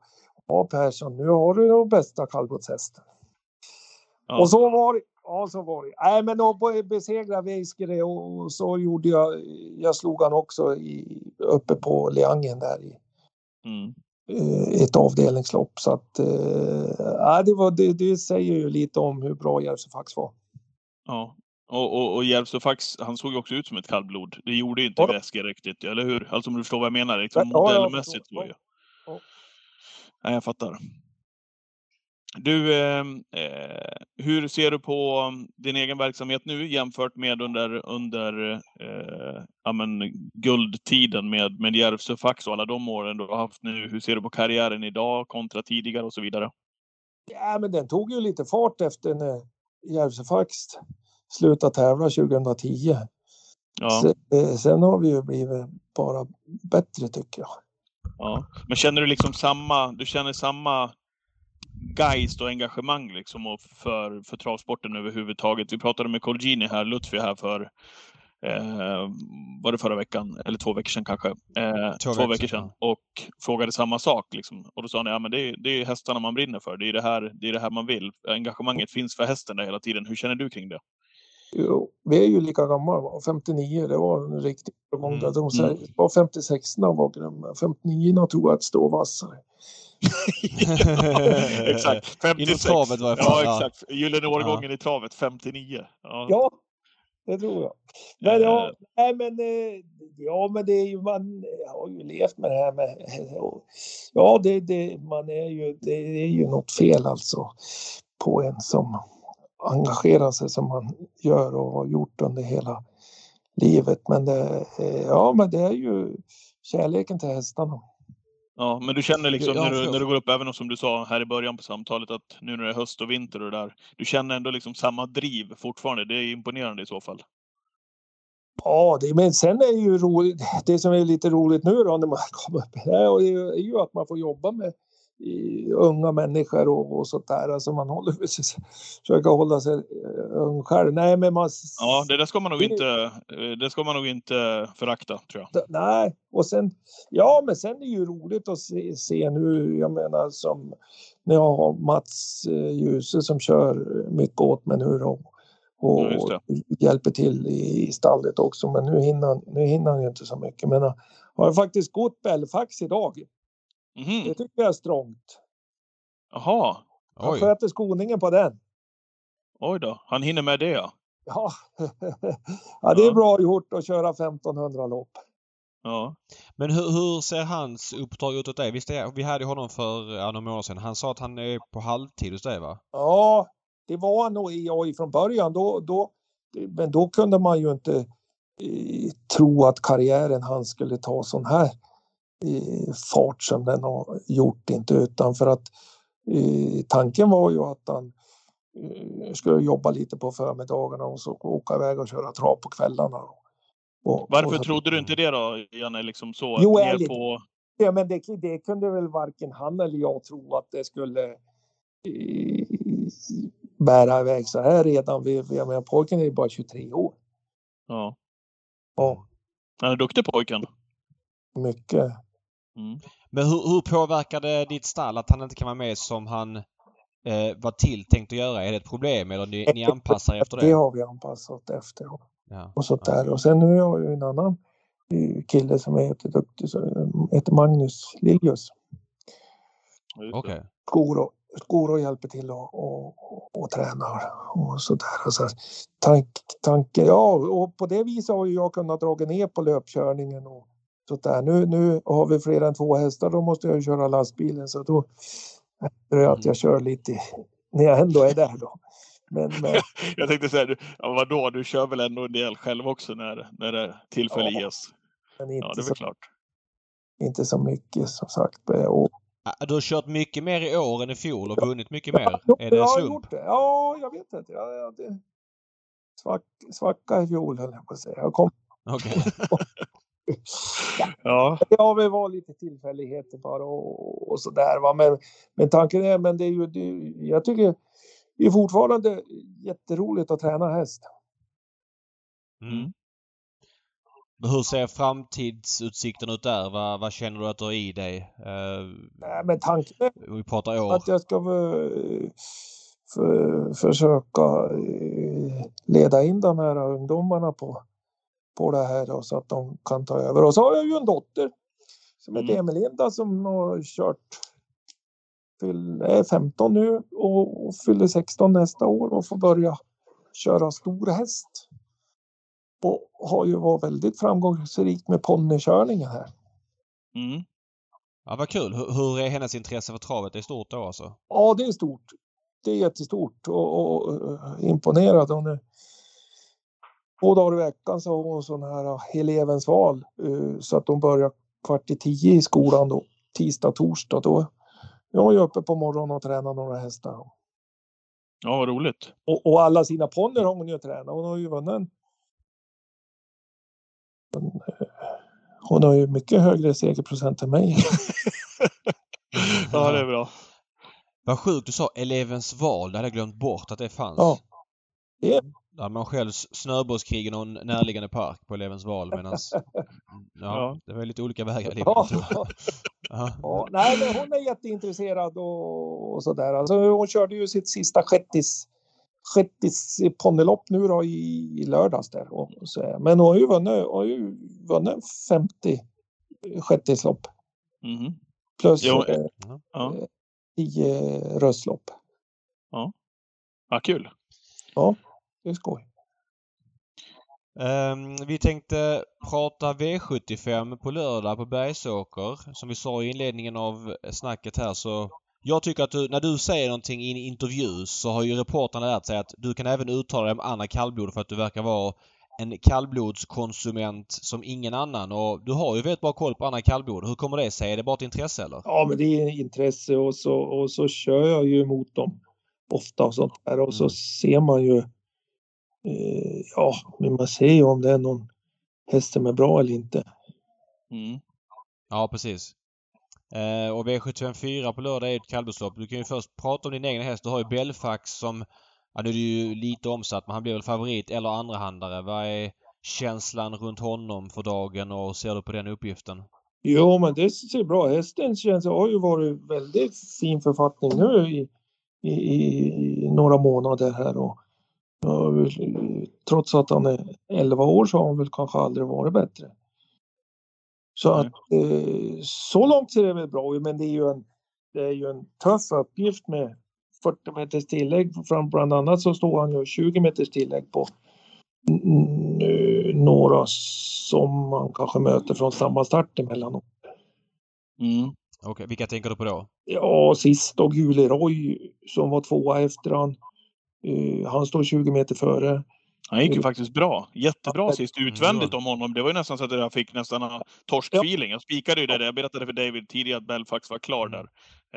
Ja Persson, nu har du den bästa kallblodshästen. Ja. Och så var det. Ja, så var det. Nej, men då be- besegrade Weiskere och, så gjorde jag. Jag slog han också i, uppe på Leangen där i, Mm. eh, ett avdelningslopp. Så att, eh, ja, det, var, det, det säger ju lite om hur bra Järvsöfax var. Ja. Och, och, och Järvsöfax, han såg ju också ut som ett kallblod. Det gjorde ju inte Ja. Wesker riktigt, eller hur? Alltså om du förstår vad jag menar. Liksom Ja, ja, modellmässigt var ju. Ja. Nej, jag fattar. Du, eh, eh, hur ser du på um, din egen verksamhet nu jämfört med under, under eh, ja, men, guldtiden med, med Järvsöfax och alla de åren du har haft nu? Hur ser du på karriären idag kontra tidigare och så vidare? Ja, men den tog ju lite fart efter när Järvsöfax slutade tävla 2010. Ja, Sen, eh, sen har vi ju blivit bara bättre tycker jag. ja. Men känner du liksom samma, du känner samma geist och engagemang liksom och för, för travsporten överhuvudtaget. Vi pratade med Colgini här, Lutfi här för eh, var det förra veckan? Eller två veckor sedan kanske. Eh, två, veckor veckor sedan. Och frågade samma sak. Liksom. Och då sa han, ja men det är, det är hästarna man brinner för. Det är det, här, det är det här man vill. Engagemanget finns för hästen där hela tiden. Hur känner du kring det? Jo, vi är ju lika gamla, va? 59, det var en riktigt många. Mm, De säger, det var 56 när var grymma. 59 tror jag att stå vassare. (laughs) exakt. 56. Inom travet var det Ja, fan, ja. exakt. Gyllene årgången i travet, 59. Ja. Ja, det tror jag. Men ja, Eh, nej, men, eh, ja, men det är ju, man har ju levt med det här med, ja, det, det, man är ju, det är ju något fel alltså på en som engagerar sig som man gör och har gjort under hela livet. Men det, eh, ja, men det är ju kärleken till hästarna. Ja, men du känner liksom när, du, när du går upp, även som du sa här i början på samtalet, att nu när det är höst och vinter och det där, du känner ändå liksom samma driv fortfarande. Det är imponerande i så fall. Ja, det, men sen är ju roligt, det som är lite roligt nu då när man (laughs) kommer upp här är ju att man får jobba med i, unga människor och, och sånt där. Alltså man håller, försöker hålla sig eh, ung själv. Nej, men man... Ja, det där ska man nog inte, eh, det ska man nog inte förakta, tror jag. Nej, och sen, ja men sen är det ju roligt att se, se nu, jag menar som när jag har Mats eh, Djuse som kör mycket åt mig nu då. Och Ja, hjälper till i, i stallet också, men nu hinner, nu hinner han ju inte så mycket. Men har faktiskt gått Belfax idag. Mhm. Det tycker jag är strångt. Jaha, Han Oj. sköter skoningen på den. oj då. Han hinner med det, ja. Ja, (laughs) ja det är Ja. bra gjort att köra 1500 lopp. ja. Men hur, hur ser hans uppdrag ut åt dig? Visst är, vi hade honom för ja, några månader sedan. Han sa att han är på halvtid hos dig va? Ja, det var han nog i AI från början. Då, då, men då kunde man ju inte eh, tro att karriären han skulle ta sån här eh, fart som den har gjort. Inte utan för att tanken var ju att han eh, skulle jobba lite på förmiddagarna och så åka iväg och köra trav på kvällarna. Och, Varför och, trodde du inte det då, Janne? Liksom så, Jo, ärligt. på... Ja, men det, det kunde väl varken han eller jag tro att det skulle eh, bära iväg så här redan. Vi, vi, jag menar, pojken är ju bara 23 år. Ja. Ja, Han är duktig pojken. mycket. Mm. Men hur, hur påverkar det ditt stall att han inte kan vara med som han eh, var tilltänkt att göra? Är det ett problem eller ni, ni anpassar er efter Det det? har vi anpassat efter och- Ja. och sånt där. Och sen nu har jag ju en annan eh, kille som är jätteduktig, eh, heter Magnus Liljus. Okej. Skor och, skor och hjälper till och, och, och, tränar och sådär. Och så, tank, tanke, ja, och på det viset har ju jag kunnat dra ner på löpkörningen och sånt där. Nu, nu har vi fler än två hästar, då måste jag köra lastbilen så då är det att jag kör lite (laughs) när jag ändå är där då. Men, (laughs) men Jag tänkte säga, du- ja, vadå, du kör väl ändå en del själv också när, när det tillfälle Ja. ges? men Ja, inte, det är så, klart. inte så mycket som sagt. Och, Du har kört mycket mer i år än i fjol och vunnit mycket mer. Ja, Är det en jag har slump? gjort det. Ja, jag vet inte. Jag, jag, det, svack, svacka i fjol höll jag på att säga. Jag kom, Okej. (laughs) (laughs) Ja, det har väl varit lite tillfälligheter bara och, och sådär. Va? Men, men tanken är, men det är ju, det, jag tycker det är fortfarande jätteroligt att träna häst. Mm. Hur ser framtidsutsikten ut där? Vad, vad känner du att du har i dig? Eh, Nej, Men tanken är vi pratar år. att jag ska eh, för, försöka eh, leda in de här ungdomarna på, på det här då, så att de kan ta över. Och så har jag ju en dotter som heter Mm. Emelinda som har kört fyll, är 15 nu och, och fyller 16 nästa år och får börja köra stor häst. Och har ju varit väldigt framgångsrik med ponnykörningen här. mm. Ja, vad kul. Hur, hur är hennes intresse för travet? Det är stort då alltså? Ja, det är stort. Det är jättestort och, och, och imponerad. Hon är, två dagar i veckan så har hon sån här elevens val eh, så att de börjar kvart i tio i skolan då. Tisdag, torsdag. Då jag är uppe på morgonen och tränar några hästar. ja vad roligt. Och, och alla sina ponnyer har hon ju tränat. Hon har ju vunnit en, eh, Hon har ju mycket högre segerprocent än mig. (laughs) Ja, det är bra. Vad sjukt du sa elevens val. Det hade jag glömt bort att det fanns. Ja. Det är, Där man själv snöbollskrig i någon närliggande park på elevens val medans... (laughs) Ja, Ja. det var lite olika vägar i (laughs) livet. ja. Ja. Ja, nej, men hon är jätteintresserad och, och sådär. Alltså, hon körde ju sitt sista shettis, shettis ponnylopp nu då i, i lördags där. Och, så, men hon har ju vunnit, hon har ju vunnit 50 shettislopp Mhm. plus Jo, eh, Ja. 10 röstlopp. ja, kul. Det är skoj. Ehm, vi tänkte prata V75 på lördag på Bergsåker. Som vi sa i inledningen av snacket här så jag tycker att du, när du säger någonting i en intervju så har ju reportrarna lärt sig att du kan även uttala dig om andra kallblod för att du verkar vara en kallblodskonsument som ingen annan och du har ju väldigt bra koll på andra kallblod. Hur kommer det sig? Är det bara ett intresse eller? Ja, men det är intresse och så, och så kör jag ju emot dem ofta och sånt där och så Mm. ser man ju. Eh, ja, men man ser ju om det är någon häst som är bra eller inte. Mm. Ja precis. Eh, och V754 på lördag är ett kallblodslopp. Du kan ju först prata om din egen häst. Du har ju Belfax som... Ja, nu är det ju lite omsatt men han blir väl favorit eller andrahandare. Vad är känslan runt honom för dagen och ser du på den uppgiften? Jo, men det ser bra. Hästen känns, har ju varit väldigt fin författning nu i, i, i några månader här och trots att han är 11 år så har han väl kanske aldrig varit bättre. Så att eh, så långt ser det väl bra ut, men det är ju en, det är ju en tuff uppgift med 40 meters tillägg. Bland annat så står han ju 20 meters tillägg på några som man kanske möter från samma start emellanåt. Mm. Okej, okay, vilka tänker du på då? Ja, sist då Gule Roy som var tvåa efter han. Han står 20 meter före. Han gick ju faktiskt bra. Jättebra sist utvändigt om honom. Det var ju nästan så att jag fick nästan torskfeeling. Jag spikade ju det där. Jag berättade för David tidigare att Belfax var klar där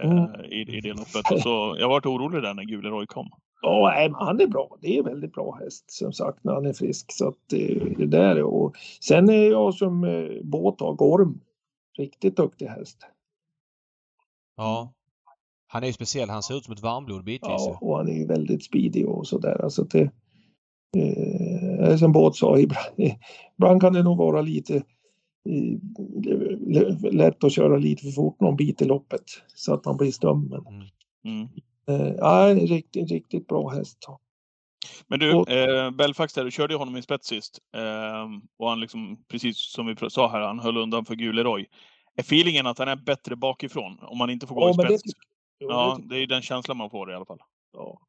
mm. eh, i, i det loppet. Så jag var orolig där när Gule Roy kom. Ja, han är bra. Det är en väldigt bra häst som sagt när han är frisk. Så att det, det där och sen är jag som eh, båt har Gorm. Riktigt duktig häst. Ja. Han är ju speciell. Han ser ut som ett varmblod bitvis. Ja, och han är ju väldigt speedy och sådär. Alltså det, eh, som båt sa, ibland, ibland kan det nog vara lite eh, lätt att köra lite för fort någon bit i loppet så att man blir stum. Men, mm. Mm. Eh, ja, riktigt, riktigt bra häst. Men du, och, eh, Belfax där, du körde ju honom i spets sist. Eh, och han liksom, precis som vi sa här, han höll undan för Guleroy. Är feelingen att han är bättre bakifrån? Om man inte får gå ja, i spets? Det, jo, ja, det, är den känslan man får i alla fall. Ja.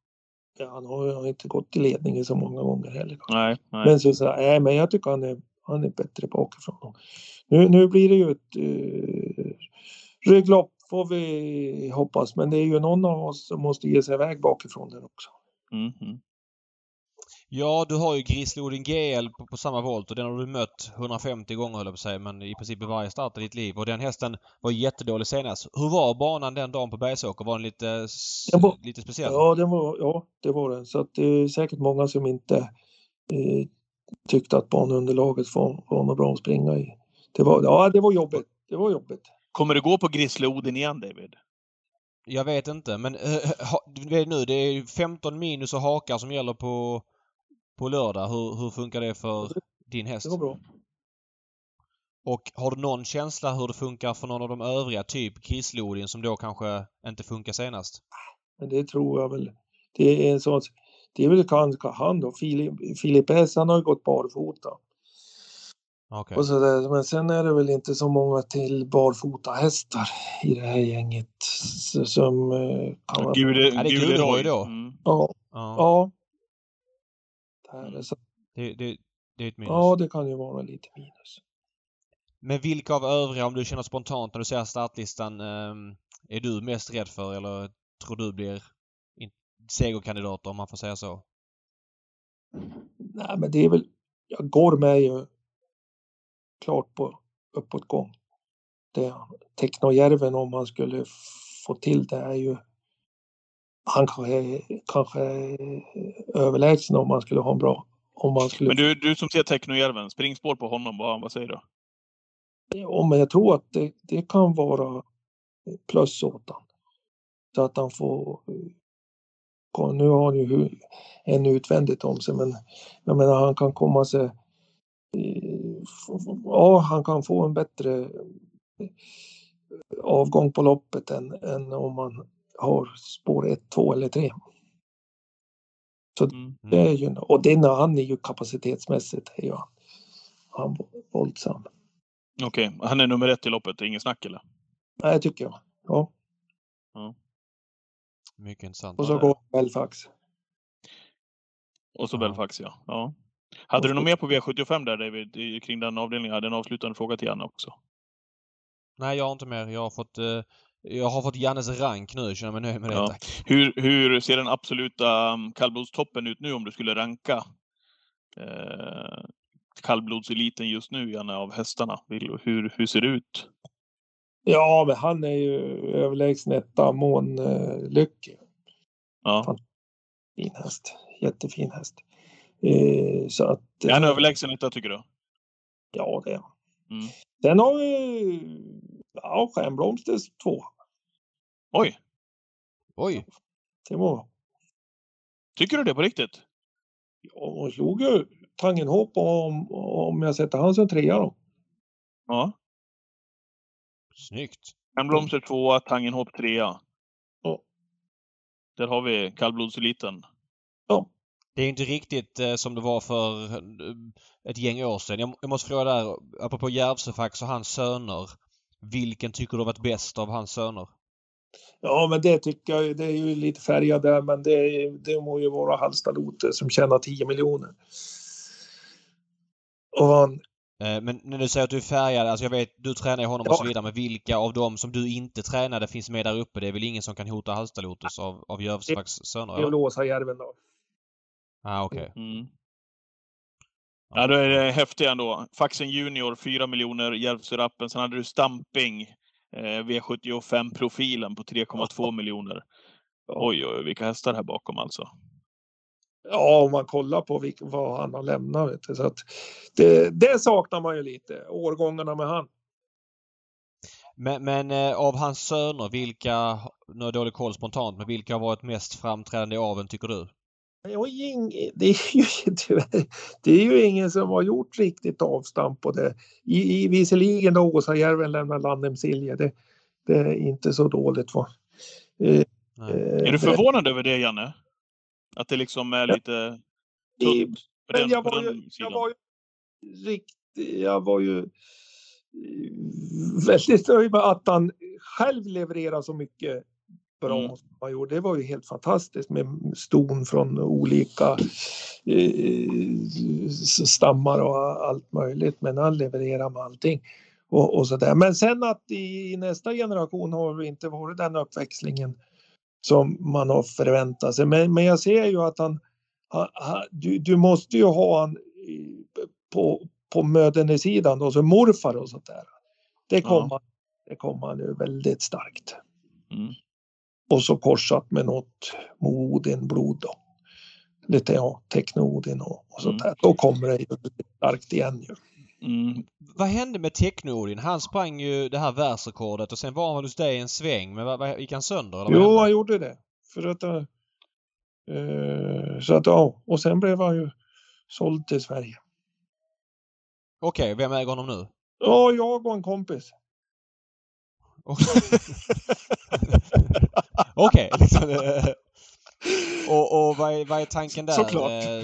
ja han har ju inte gått i ledningen så många gånger heller. Nej, nej. Men, så, så, nej, men jag tycker han är, han är bättre bakifrån. Nu, nu blir det ju ett uh, rygglopp får vi hoppas. Men det är ju någon av oss som måste ge sig iväg bakifrån den också. Mm -hmm. Ja, du har ju Grislodin GL på, på, samma volt och den har du mött 150 gånger höll jag på att säga, men i princip i varje start i ditt liv. Och den hästen var jättedålig senast. Hur var banan den dagen på Bergsåker? Var den lite, den var, lite speciell? Ja, den var, ja, det var den. Så att det är säkert många som inte eh, tyckte att banunderlaget var, var något bra att springa i. Det var, ja, det var jobbigt. Det var jobbigt. Kommer du gå på Grizzly-Odin igen, David? Jag vet inte, men äh, vet nu, det är 15 minus och hakar som gäller på, på lördag. Hur, hur funkar det för din häst? Det går bra. Och har du någon känsla hur det funkar för någon av de övriga, typ Grizzly-Odin som då kanske inte funkar senast? Men det tror jag väl. Det är en sån, det är väl kanske han då, Filip, S, han har ju gått barfota. Okay. Och så där. Men sen är det väl inte så många till barfota hästar i det här gänget som... Eh, kan vara... Gud, är det Guleroy då? Mm. Ja. Ja. ja. Det, är så... det, det, det är ett minus. Ja, det kan ju vara lite minus. Men vilka av övriga, om du känner spontant när du ser startlistan, ehm, är du mest rädd för eller tror du blir segerkandidater om man får säga så? Nej, men det är väl... Jag går med ju klart på uppåtgång. Det Teknojärven om man skulle få till det är ju han kanske, kanske är överlägsen om man skulle ha en bra... Om man skulle... Men du, du som ser Teknojärven, springspår på honom, vad, vad säger du? Ja, men jag tror att det, det kan vara plus åt honom. Så att han får... Nu har han ju en utvändigt om sig, men jag menar han kan komma sig ja, han kan få en bättre eh, avgång på loppet än, än om man har spår 1, 2 eller 3. Så mm. det är ju, och den, han är ju kapacitetsmässigt är ju han, han våldsam. Okej, okay. han är nummer ett i loppet, inget snack eller? Nej, tycker jag. Ja. ja. Mycket intressant. Och så går Belfax. Och så Belfax, ja. ja. Hade du något mer på V75 där David, kring den avdelningen? Jag hade en avslutande fråga till Janne också. Nej, jag har inte mer. Jag har fått, eh, jag har fått Jannes rank nu. Jag känner mig nöjd med det, ja. tack. Hur, hur ser den absoluta um, kallblodstoppen ut nu om du skulle ranka eh, kallblodseliten just nu, Janne, av hästarna? Hur, hur ser det ut? Ja, men han är ju överlägsen etta, Mån eh. Ja. Fin häst. Jättefin häst. Eh, så att, är han överlägsen etta tycker du? Ja, det är han. Mm. Sen har vi Ja, Stjärnblomster två. Oj, Oj! Det var... tycker du det på riktigt? Ja, hon slog ju Tangenhop om, om jag sätter han som trea då. Ja. Snyggt! En blomster tvåa, Tangenhop trea. Ja. Där har vi kallblodseliten. Ja. Det är inte riktigt eh, som det var för eh, ett gäng år sedan. Jag, jag måste fråga där, apropå Järvsöfax och hans söner. Vilken tycker du har varit bäst av hans söner? Ja, men det tycker jag, det är ju lite färgat där, men det, det må ju vara Hallsta Lote som tjänar 10 miljoner. Och han, Eh, Men när du säger att du är färgad, alltså jag vet, du tränar honom och Ja. så vidare, men vilka av dem som du inte tränade finns med där uppe? Det är väl ingen som kan hota Hallsta Lotus av, av Järvsöfax söner? det är eller? Låsa Järven då. Ah, okej. Mm. Ja, då är det häftigt ändå. Faxen Junior 4 miljoner, Järvsörappen. Sen hade du Stamping, eh, V75-profilen på 3,2 miljoner. Oj, oj, vilka hästar här bakom alltså. Ja, om man kollar på vilk, vad han har lämnat. Vet du, så att det, det saknar man ju lite, årgångarna med han. Men, men eh, av hans söner, vilka, nu har jag dålig koll spontant, men vilka har varit mest framträdande i aveln tycker du? Det är ju ing- det är ju, (laughs) tyvärr, det är ju ingen som har gjort riktigt avstamp på det. I, i, visserligen då Åsajärven lämnar Landem Silje. Det, det är inte så dåligt. Va? Eh, Nej. Är du förvånad över det, Janne? Att det liksom är lite i- tunt Men den, jag var, ju, jag var ju riktigt, jag var ju eh, väldigt nöjd med att han själv levererar så mycket bra Mm. som han gjorde. Det var ju helt fantastiskt med ston från olika eh, stammar och allt möjligt. Men han levererar med allting. Och, och så där. Men sen att i nästa generation har det inte varit den uppväxlingen som man har förväntat sig. Men, men jag ser ju att han, han, han du, du måste ju ha han i- på, på mödernesidan, då, så morfar och sånt där. Det kommer det kommer han ju väldigt starkt. Mm. Och så korsat med något Modin-blod då. Lite ja, Techno-Odin och, och sånt där. Då kommer det ju starkt igen ju. Mm. Vad hände med Techno-Odin? Han sprang ju det här världsrekordet och sen var han hos dig en sväng. Men vad, vad, gick han sönder? Eller Jo, han gjorde det. För att, eh, så att ja, och sen blev han ju såld till Sverige. Okej, vem äger honom nu? Ja, jag och en kompis. (laughs) Okej, och, och vad, är, vad är tanken där? Såklart. Eh,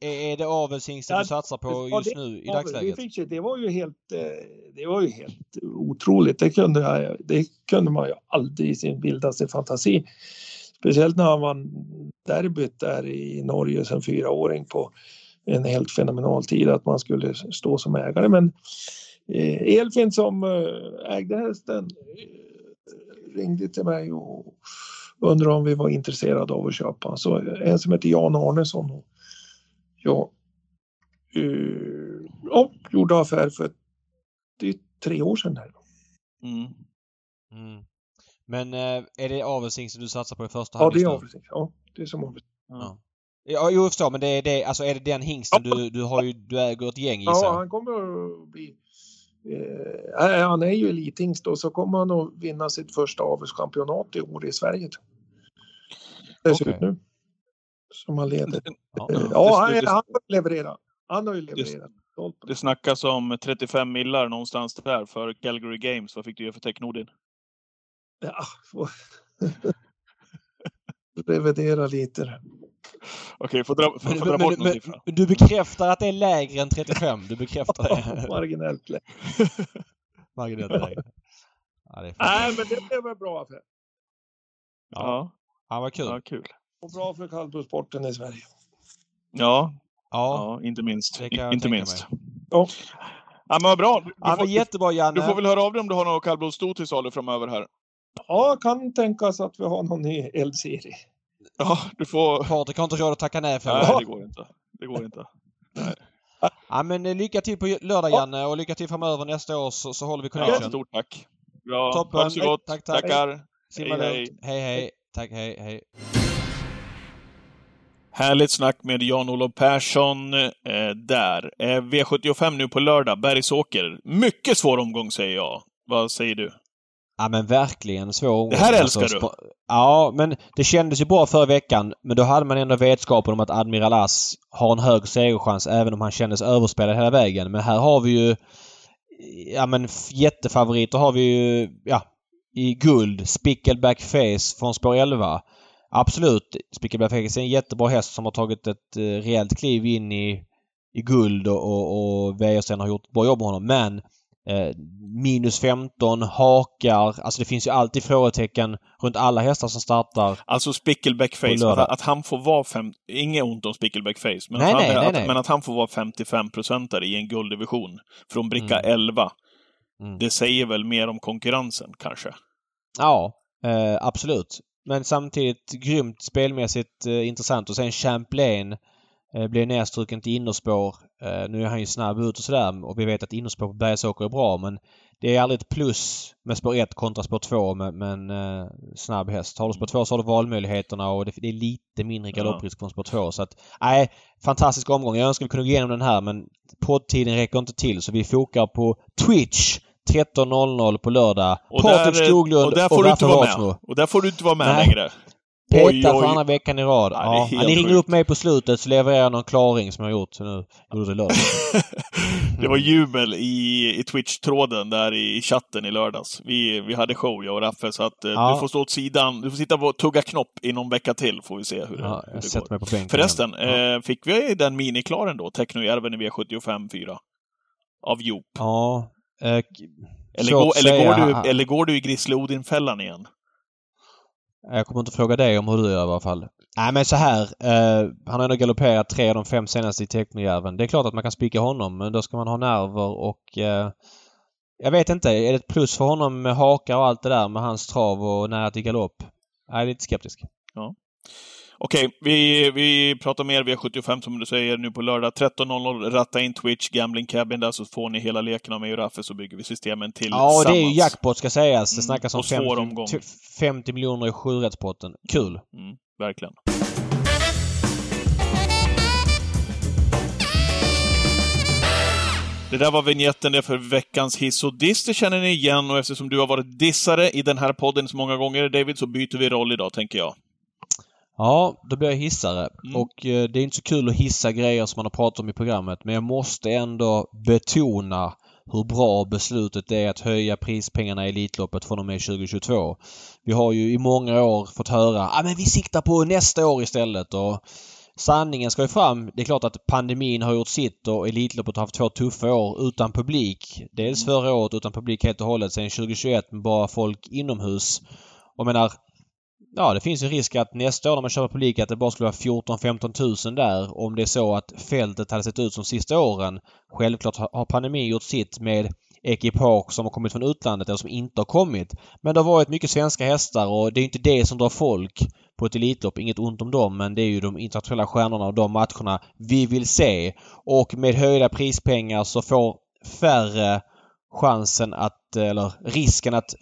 Är, är det avelshingsten du satsar på just det- nu i dagsläget? Ju, det var ju helt, eh, det var ju helt otroligt. Det kunde, jag, det kunde man ju aldrig i sin vildaste fantasi. Speciellt när han vann derbyt där i Norge som fyraåring på en helt fenomenal tid att man skulle stå som ägare. Men Elfin som eh, ägde hästen eh, ringde till mig och undrade om vi var intresserade av att köpa. Så en som heter Jan Arnesson och jag eh, ja, gjorde affär för det är tre år sedan. Här. Mm. Mm. Men eh, är det avelshingsten du satsar på i första Ja, hand det är avsikt. Ja, det är som avsikt. Ja. Ja, jo, jag förstår. Men det är, det, alltså, är det den hingsten du, du har ju, du äger ett gäng gissar Ja, han kommer att bli... Eh, han är ju elithingst och så kommer han att vinna sitt första avelschampionat i år i Sverige. Det ser Okej. ut nu. Som han leder. Ja. Eh, Det- Ja, han, det- han har ju levererat. Han har ju levererat. Det. Det snackas om 35 millar någonstans där för Calgary Games. Vad fick du ge för Technodin? Ja. (laughs) Revidera lite. Okej, får dra, får, får dra men, bort någon men, siffra. men du bekräftar att det är lägre än 35? Du bekräftar det? (laughs) Marginellt lätt. (laughs) Marginellt lägre. Ja, det. Nej, men det blev en bra affär. Ja, Ja, vad kul. ja, kul. Och bra för kallblodsporten i Sverige. Ja, Ja, ja, inte minst. inte minst. Ja. Ja, men vad bra. Du, ja får, jättebra Janne. du får väl höra av dig om du har något kallblodsstot till salu framöver här. Ja, kan tänkas att vi har någon ny eldserie. Ja, du får... Patrik har inte råd att tacka nej för Nej, det. går inte. Det går inte. Ja, men eh, lycka till på lördag Ja. Janne och lycka till framöver nästa år så, så håller vi Ja, connection. stort tack. Bra. Toppen. Ha det så gott. Tack, tack. Tackar. Simma Hej, lugnt. Hej, hej. Tack, hej, hej. Härligt snack med Jan-Olof Persson eh, där. Eh, V75 nu på lördag, Bergsåker. Mycket svår omgång säger jag. Vad säger du? Ja men verkligen svår omgång. Det här älskar du! sp- Ja, men det kändes ju bra förra veckan. Men då hade man ändå vetskapen om att Admiral As har en hög segerchans även om han kändes överspelad hela vägen. Men här har vi ju... Ja men jättefavoriter har vi ju... Ja, i guld. Spickleback Face från spår 11. Absolut. Spickleback Face är en jättebra häst som har tagit ett eh, rejält kliv in i, i guld och, och, och har gjort ett bra jobb med honom. Men Eh, minus 15, hakar. Alltså det finns ju alltid frågetecken runt alla hästar som startar. Alltså Spickleback Face, att, att han får vara fem... Inget ont om Spickleback Face, men, Nej, att, han, nej, nej, att, nej. men att han får vara 55-procentare i en gulddivision från bricka Mm. 11, Mm. det säger väl mer om konkurrensen kanske? Ja, eh, absolut. Men samtidigt grymt spelmässigt eh, intressant. Och sen Champlain blev nedstruken till innerspår. Eh, nu är han ju snabb ut och sådär och vi vet att innerspår på Bergsåker är bra men det är aldrig ett plus med spår 1 kontra spår 2 med, med en eh, snabb häst. Har du spår 2 så har du valmöjligheterna och det, det är lite mindre galopprisk från spår 2 så att nej, fantastisk omgång. Jag önskar vi kunde gå igenom den här men poddtiden räcker inte till så vi fokar på Twitch 13.00 på lördag. Patrik Skoglund och där får du inte vara med. Och där får du inte vara med Nej. längre. Petar för andra veckan i rad. Ja, Ja, ni ringer sjukt. upp mig på slutet så levererar jag någon klaring som jag har gjort nu. Gjorde det lördag. (laughs) det var jubel i, i Twitch-tråden där i chatten i lördags. Vi, vi hade show, jag och Raffe, så att eh, Ja. du får stå åt sidan. Du får sitta och tugga knopp i någon vecka till, får vi se hur det, Ja, hur det går. mig. Förresten, eh, fick vi den miniklaren då? Technojärven i V75 4? Av Joop. Ja. Eh, Eller, att eller, går du, eller går du i Grisle Odin-fällan igen? Eh, jag kommer inte fråga dig om hur du gör i alla fall. Nej men så här. Eh, han har ändå galopperat tre av de fem senaste i Teknojärven. Det är klart att man kan spika honom men då ska man ha nerver och eh, jag vet inte. Är det ett plus för honom med hakar och allt det där med hans trav och nära till galopp? Jag är lite skeptisk. Okej, vi, vi pratar mer V75 som du säger nu på lördag 13.00. Ratta in Twitch, Gambling Cabin där så får ni hela leken av mig och Raffe så bygger vi systemen till Ja, det är ju jackpot ska sägas. Det Mm, snackas om och svår omgång. 50, 50 miljoner i sjurättspotten. Kul! Mm, verkligen. Det där var vignetten det för veckans hiss och diss. Det känner ni igen och eftersom du har varit dissare i den här podden så många gånger, David, så byter vi roll idag, tänker jag. Ja, då blir jag hissare. Mm. Och eh, det är inte så kul att hissa grejer som man har pratat om i programmet men jag måste ändå betona hur bra beslutet är att höja prispengarna i Elitloppet från och med 2022. Vi har ju i många år fått höra att ah, men vi siktar på nästa år istället och sanningen ska ju fram. Det är klart att pandemin har gjort sitt och Elitloppet har haft två tuffa år utan publik. Dels förra året utan publik helt och hållet. Sen 2021 med bara folk inomhus. Och jag menar, Ja, det finns en risk att nästa år när man kör publik att det bara skulle vara 14-15 000 där om det är så att fältet hade sett ut som sista åren. Självklart har pandemin gjort sitt med ekipage som har kommit från utlandet eller som inte har kommit. Men det har varit mycket svenska hästar och det är inte det som drar folk på ett Elitlopp. Inget ont om dem men det är ju de internationella stjärnorna och de matcherna vi vill se. Och med höjda prispengar så får färre chansen att, eller risken att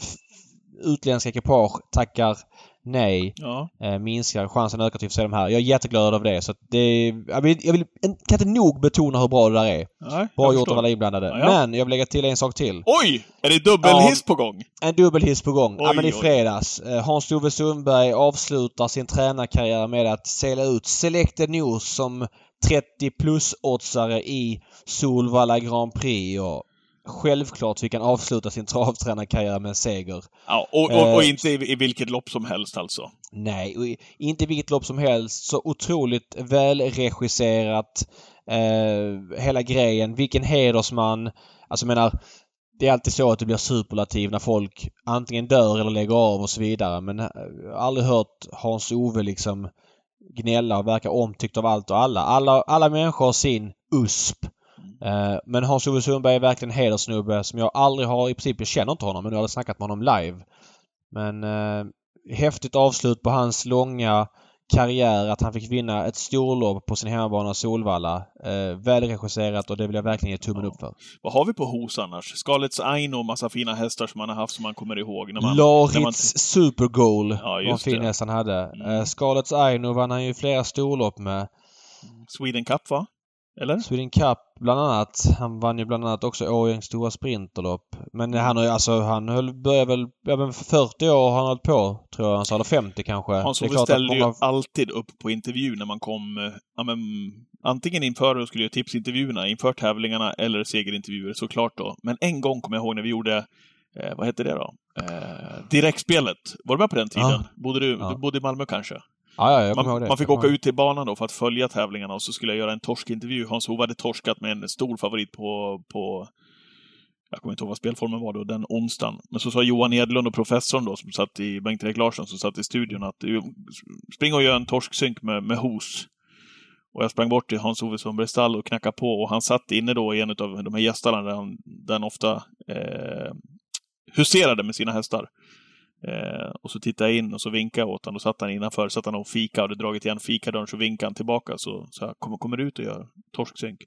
utländska ekipage tackar nej Ja. eh, minskar. Chansen ökar till att se de här. Jag är jätteglad över det. Så att det jag, vill, jag vill, kan inte nog betona hur bra det där är. Nej, Bra gjort av alla inblandade. Ja, ja. Men jag vill lägga till en sak till. Oj! Är det dubbelhiss på gång? En dubbelhiss på gång. ja Oj, men i fredags. Eh, Hans-Ove Sundberg avslutar sin tränarkarriär med att sälja ut Selected News som 30 plus-oddsare i Solvalla Grand Prix. Och självklart fick han avsluta sin travtränarkarriär med en seger. Ja, och, och, och Eh, inte i, i vilket lopp som helst alltså. Nej, och i- inte vilket lopp som helst. Så otroligt välregisserat. Eh, hela grejen. Vilken hedersman. Alltså menar, det är alltid så att det blir superlativ när folk antingen dör eller lägger av och så vidare. Men eh, jag har aldrig hört Hans-Ove liksom gnälla och verka omtyckt av allt och alla. Alla, alla människor har sin USP. Eh, Men Hans-Ove Sundberg är verkligen en hederssnubbe som jag aldrig har, i princip, jag känner inte honom men jag har aldrig snackat med honom live. Men eh, häftigt avslut på hans långa karriär att han fick vinna ett storlopp på sin hemmabana Solvalla. Eh, välregisserat och det vill jag verkligen ge tummen upp för. Vad har vi på hos annars? Scarlets Aino och massa fina hästar som man har haft som man kommer ihåg. När man, när man, Laritz Supergoal Ja, var en fin häst han hade. Mm. Eh, Scarlets Aino vann han ju flera storlopp med. Sweden Cup, va? Eller? Sweden Cup bland annat. Han vann ju bland annat också Årjängs stora sprinterlopp. Men han har ju alltså, han höll, började väl, ja men för 40 år har han hållit på, tror jag han sa. Eller 50 kanske. Hans-Ove ställde ju alltid upp på intervju när man kom, ja men, antingen inför och skulle göra tipsintervjuerna, inför tävlingarna, eller segerintervjuer såklart då. Men en gång kommer jag ihåg när vi gjorde, eh, vad hette det då? Eh, direktspelet. Var du med på den tiden? Ja. Bodde du, Ja. du bodde i Malmö kanske? Ja, ja, Man, man fick åka ut till banan då för att följa tävlingarna och så skulle jag göra en torskintervju. Hans-Ove hade torskat med en stor favorit på, på jag kommer inte ihåg vad spelformen var då, den onsdagen. Men så sa Johan Edlund och professorn då, som satt i, Bengt-Erik Larsson, som satt i studion att "Du, spring och gör en torsksynk med, med hos. Och jag sprang bort till Hans-Ove Sundbergs stall och knackade på och han satt inne då i en av de här gästarna där han, där han ofta eh, huserade med sina hästar. Eh, och så tittade jag in och så vinkade jag åt honom. Då satt han innanför, satt han och fika och hade dragit igen fikadörren så vinkade han tillbaka. Så så jag, kommer, kommer ut och gör torsksynk?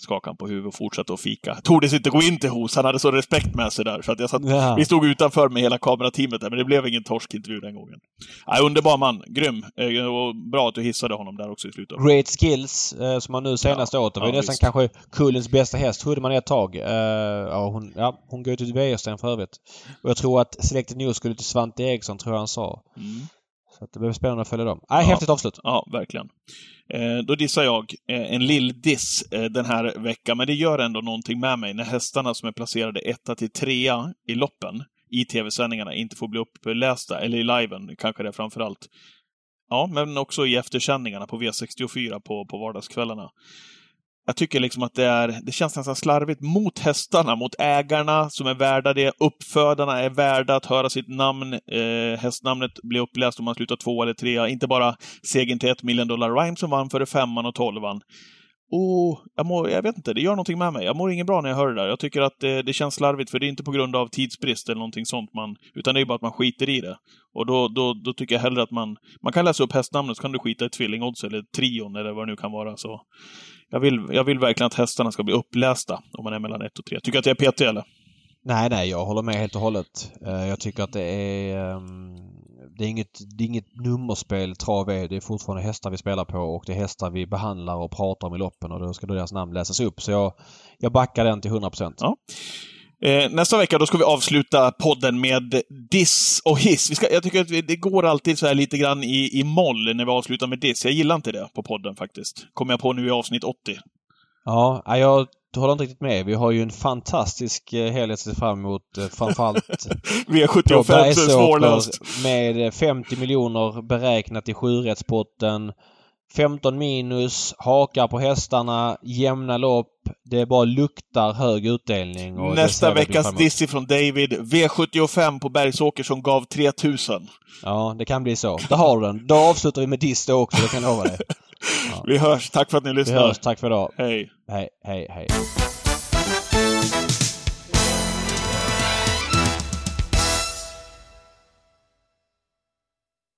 Skakade han på huvudet och fortsatte att fika. Tordes inte gå in till hos, han hade så respekt med sig där. Så att jag satt, Ja. Vi stod utanför med hela kamerateamet där, men det blev ingen torskintervju den gången. Ja, underbar man, grym. Eh, och bra att du hissade honom där också i slutet. Great Skills eh, som han nu senast åt. Det var ja, nästan visst. kanske kullens bästa häst, trodde man ett tag. Eh, ja, hon, ja, hon går ju till Wäjersten för övrigt. Och jag tror att Selected News skulle till Svante Eriksson, tror jag han sa. Mm. Så att det blir spännande att följa dem. Nej, Ja. häftigt avslut. Ja, verkligen. Eh, då dissar jag eh, en lill-diss eh, den här veckan, men det gör ändå någonting med mig när hästarna som är placerade etta till trea i loppen i tv-sändningarna inte får bli upplästa, eller i liven kanske det är framför allt. Ja, men också i eftersändningarna på V64 på, på vardagskvällarna. Jag tycker liksom att det, är, det känns nästan slarvigt mot hästarna, mot ägarna som är värda det. Uppfödarna är värda att höra sitt namn, eh, hästnamnet bli uppläst om man slutar två eller trea. Inte bara segern till ett million dollar rhyme som vann före femman och tolvan oh, jag, mår, jag vet inte, det gör någonting med mig. Jag mår inget bra när jag hör det där. Jag tycker att det, det känns slarvigt, för det är inte på grund av tidsbrist eller någonting sånt, man, utan det är bara att man skiter i det. Och då, då, då tycker jag hellre att man... Man kan läsa upp hästnamnet, så kan du skita i tvillingodds eller trion eller vad det nu kan vara. Så jag vill, jag vill verkligen att hästarna ska bli upplästa om man är mellan ett och tre. Tycker du att jag är petig eller? Nej, nej, jag håller med helt och hållet. Eh, jag tycker att det är... Ehm, det är inget, det är inget nummerspel, trav är. Det är fortfarande hästar vi spelar på och det är hästar vi behandlar och pratar om i loppen och då ska då deras namn läsas upp. Så jag, jag backar den till 100 procent. Ja. Eh, nästa vecka då ska vi avsluta podden med diss och hiss. Vi ska, jag tycker att vi, det går alltid så här lite grann i, i moll när vi avslutar med diss. Jag gillar inte det på podden faktiskt. Kommer jag på nu i avsnitt 80. Ja, jag håller inte riktigt med. Vi har ju en fantastisk eh, helg att se fram emot. eh, Framförallt på V75 så är det svårlöst. Bergsåker med 50 miljoner beräknat i sjurättspotten. 15 minus, hakar på hästarna, jämna lopp. Det bara luktar hög utdelning. Och Nästa vi veckas diss från David. V75 på Bergsåker som gav 3000. Ja, det kan bli så. Där har du den. Då avslutar vi med diss då också, det kan jag lova dig. (laughs) Vi hörs. Tack för att ni Vi lyssnar. hörs. Tack för idag. Hej. Hej, hej, hej.